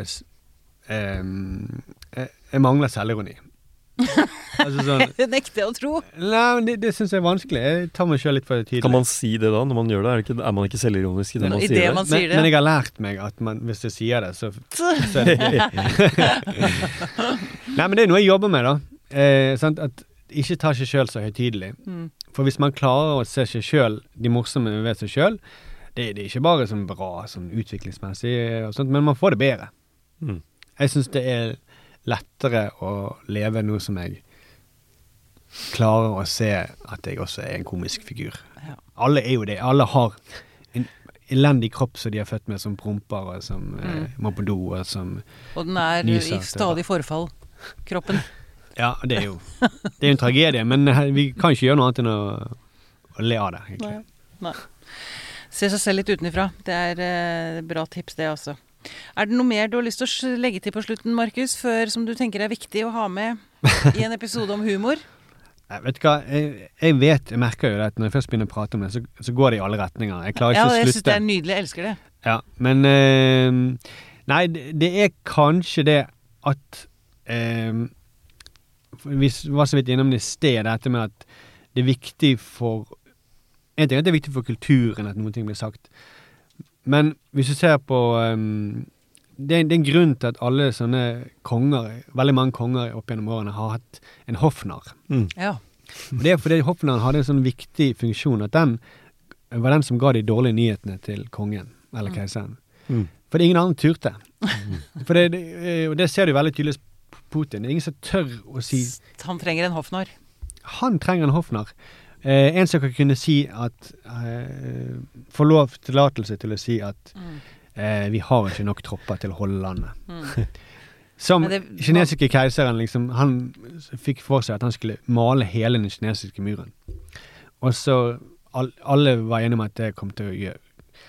um, jeg, jeg mangler selvironi. altså sånn Det nekter jeg å tro. Nei, men det, det syns jeg er vanskelig. Jeg tar meg sjøl litt for tidlig. Kan man si det da, når man gjør det? Er, det ikke, er man ikke selvironisk i det Men man i sier det man sier det. men jeg har lært meg at man, hvis jeg sier det, så, så Nei, men det er noe jeg jobber med, da. Eh, sant? At ikke ta seg sjøl så høytidelig. Mm. For hvis man klarer å se seg sjøl, de morsomme ved seg sjøl, det, det er ikke bare sånn bra sånn utviklingsmessig, og sånt, men man får det bedre. Mm. Jeg syns det er lettere å leve noe som jeg klarer å se at jeg også er en komisk figur. Ja. Alle er jo det. Alle har en elendig kropp som de er født med, som promper, og som eh, må på do, og som Og den er Nyser i stadig forfall, kroppen. Ja, det er jo Det er jo en tragedie, men eh, vi kan ikke gjøre noe annet enn å, å le av det. egentlig. Nei. Se seg selv litt utenfra. Det er eh, bra tips, det også. Er det noe mer du har lyst til å legge til på slutten, Markus, før som du tenker er viktig å ha med i en episode om humor? Jeg vet hva, jeg, jeg vet, jeg merker jo det at når jeg først begynner å prate om det, så, så går det i alle retninger. Jeg klarer Ja, ikke jeg å syns det er nydelig. Jeg elsker det. Ja, men eh, Nei, det, det er kanskje det at eh, Vi var så vidt innom det i sted, dette med at det er viktig for En ting er at det er viktig for kulturen at noen ting blir sagt, men hvis du ser på um, det, er, det er en grunn til at alle sånne konger, veldig mange konger opp gjennom årene, har hatt en hoffnarr. Mm. Ja. Og det er fordi hoffnarren hadde en sånn viktig funksjon at den var den som ga de dårlige nyhetene til kongen eller Mm. keiseren. Mm. Fordi ingen andre turte. For det, det, eh, og det ser du veldig tydelig Putin. Det er ingen som tør å si Han trenger en hoffnarr. Han trenger en hoffnarr. Eh, en som kan kunne si at eh, Få lov tillatelse til å si at Mm. eh, vi har ikke nok tropper til å holde landet. Mm. Som det- kinesiske keiseren liksom Han fikk for seg at han skulle male hele den kinesiske muren. Og så all, Alle var enige om at det kom til å gjøre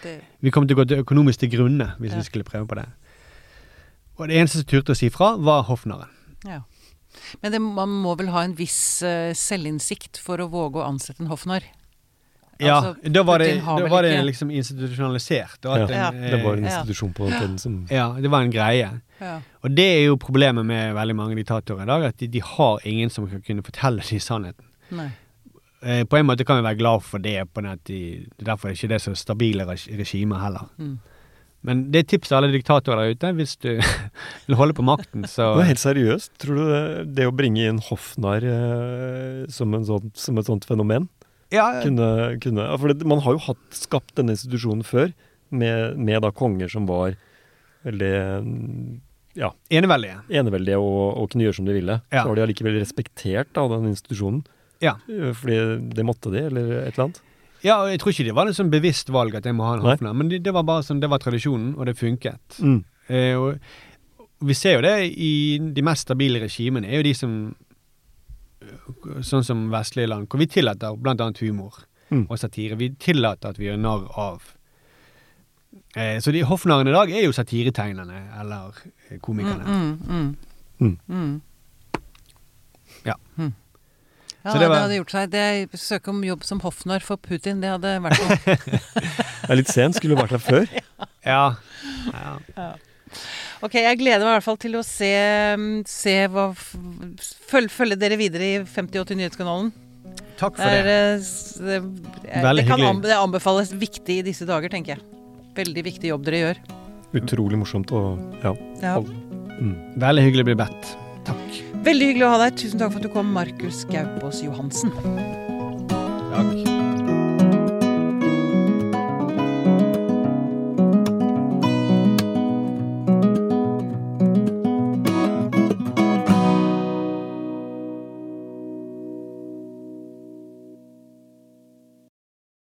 Det, Vi kom til å gå til økonomisk til grunne hvis Ja. vi skulle prøve på det. Og det eneste som turte å si fra, var hoffnarren. ja. Men det, man må vel ha en viss uh, selvinnsikt for å våge å ansette en hoffnarr? Ja, Altså, da var det, da var det ikke- liksom institusjonalisert. Og at Ja, en, Det var en eh, institusjon på den som ja, det var en greie. Ja. Og det er jo problemet med veldig mange diktatorer i dag, at de, de har ingen som kan kunne fortelle dem sannheten. Nei. Eh, på en måte kan vi være glad for det, på at de, derfor er det ikke det så stabile reg- regimer heller. Mm. Men det er tips til alle diktatorer der ute, hvis du vil holde på makten, så helt seriøst, tror du det, det å bringe inn hoffnarr eh, som, sånn, som et sånt fenomen Ja, kunne, kunne For det, man har jo hatt, skapt denne institusjonen før, med, med da konger som var veldig ja, eneveldige. eneveldige og, og kunne gjøre som de ville. Ja. Så var de allikevel respektert av den institusjonen. Ja. Eh, Fordi det måtte de, eller et eller annet. Ja, og jeg tror ikke det var et sånn bevisst valg at jeg må ha en. Hofner, men det, det var bare sånn, det var tradisjonen, og det funket. Mm. Eh, og vi ser jo det i de mest stabile regimene, er jo de som Sånn som vestlige land, hvor vi tillater blant annet humor Mm. og satire. Vi tillater at vi gjør narr av eh, Så de hoffnarrene i dag er jo satiretegnerne, eller eh, komikerne. Mm, mm, Mm. mm. Mm. Ja, det, det, det hadde gjort seg. Det Søke om jobb som hoffnarr for Putin, det hadde vært noe. Det er litt sent, skulle vært der før. Ja. ja. Ok, jeg gleder meg i hvert fall til å se, mm, se hva følge, følge dere videre i 5080 Nyhetskanalen. Takk Det, for er, det. eh, det, Veldig det, kan anbe- det anbefales viktig i disse dager, tenker jeg. Veldig viktig jobb dere gjør. Utrolig morsomt og ja. Ja. Mm. Veldig hyggelig å bli bedt. Takk. Veldig hyggelig å ha deg. Tusen takk for at du kom, Markus Gaupås Johansen. Takk.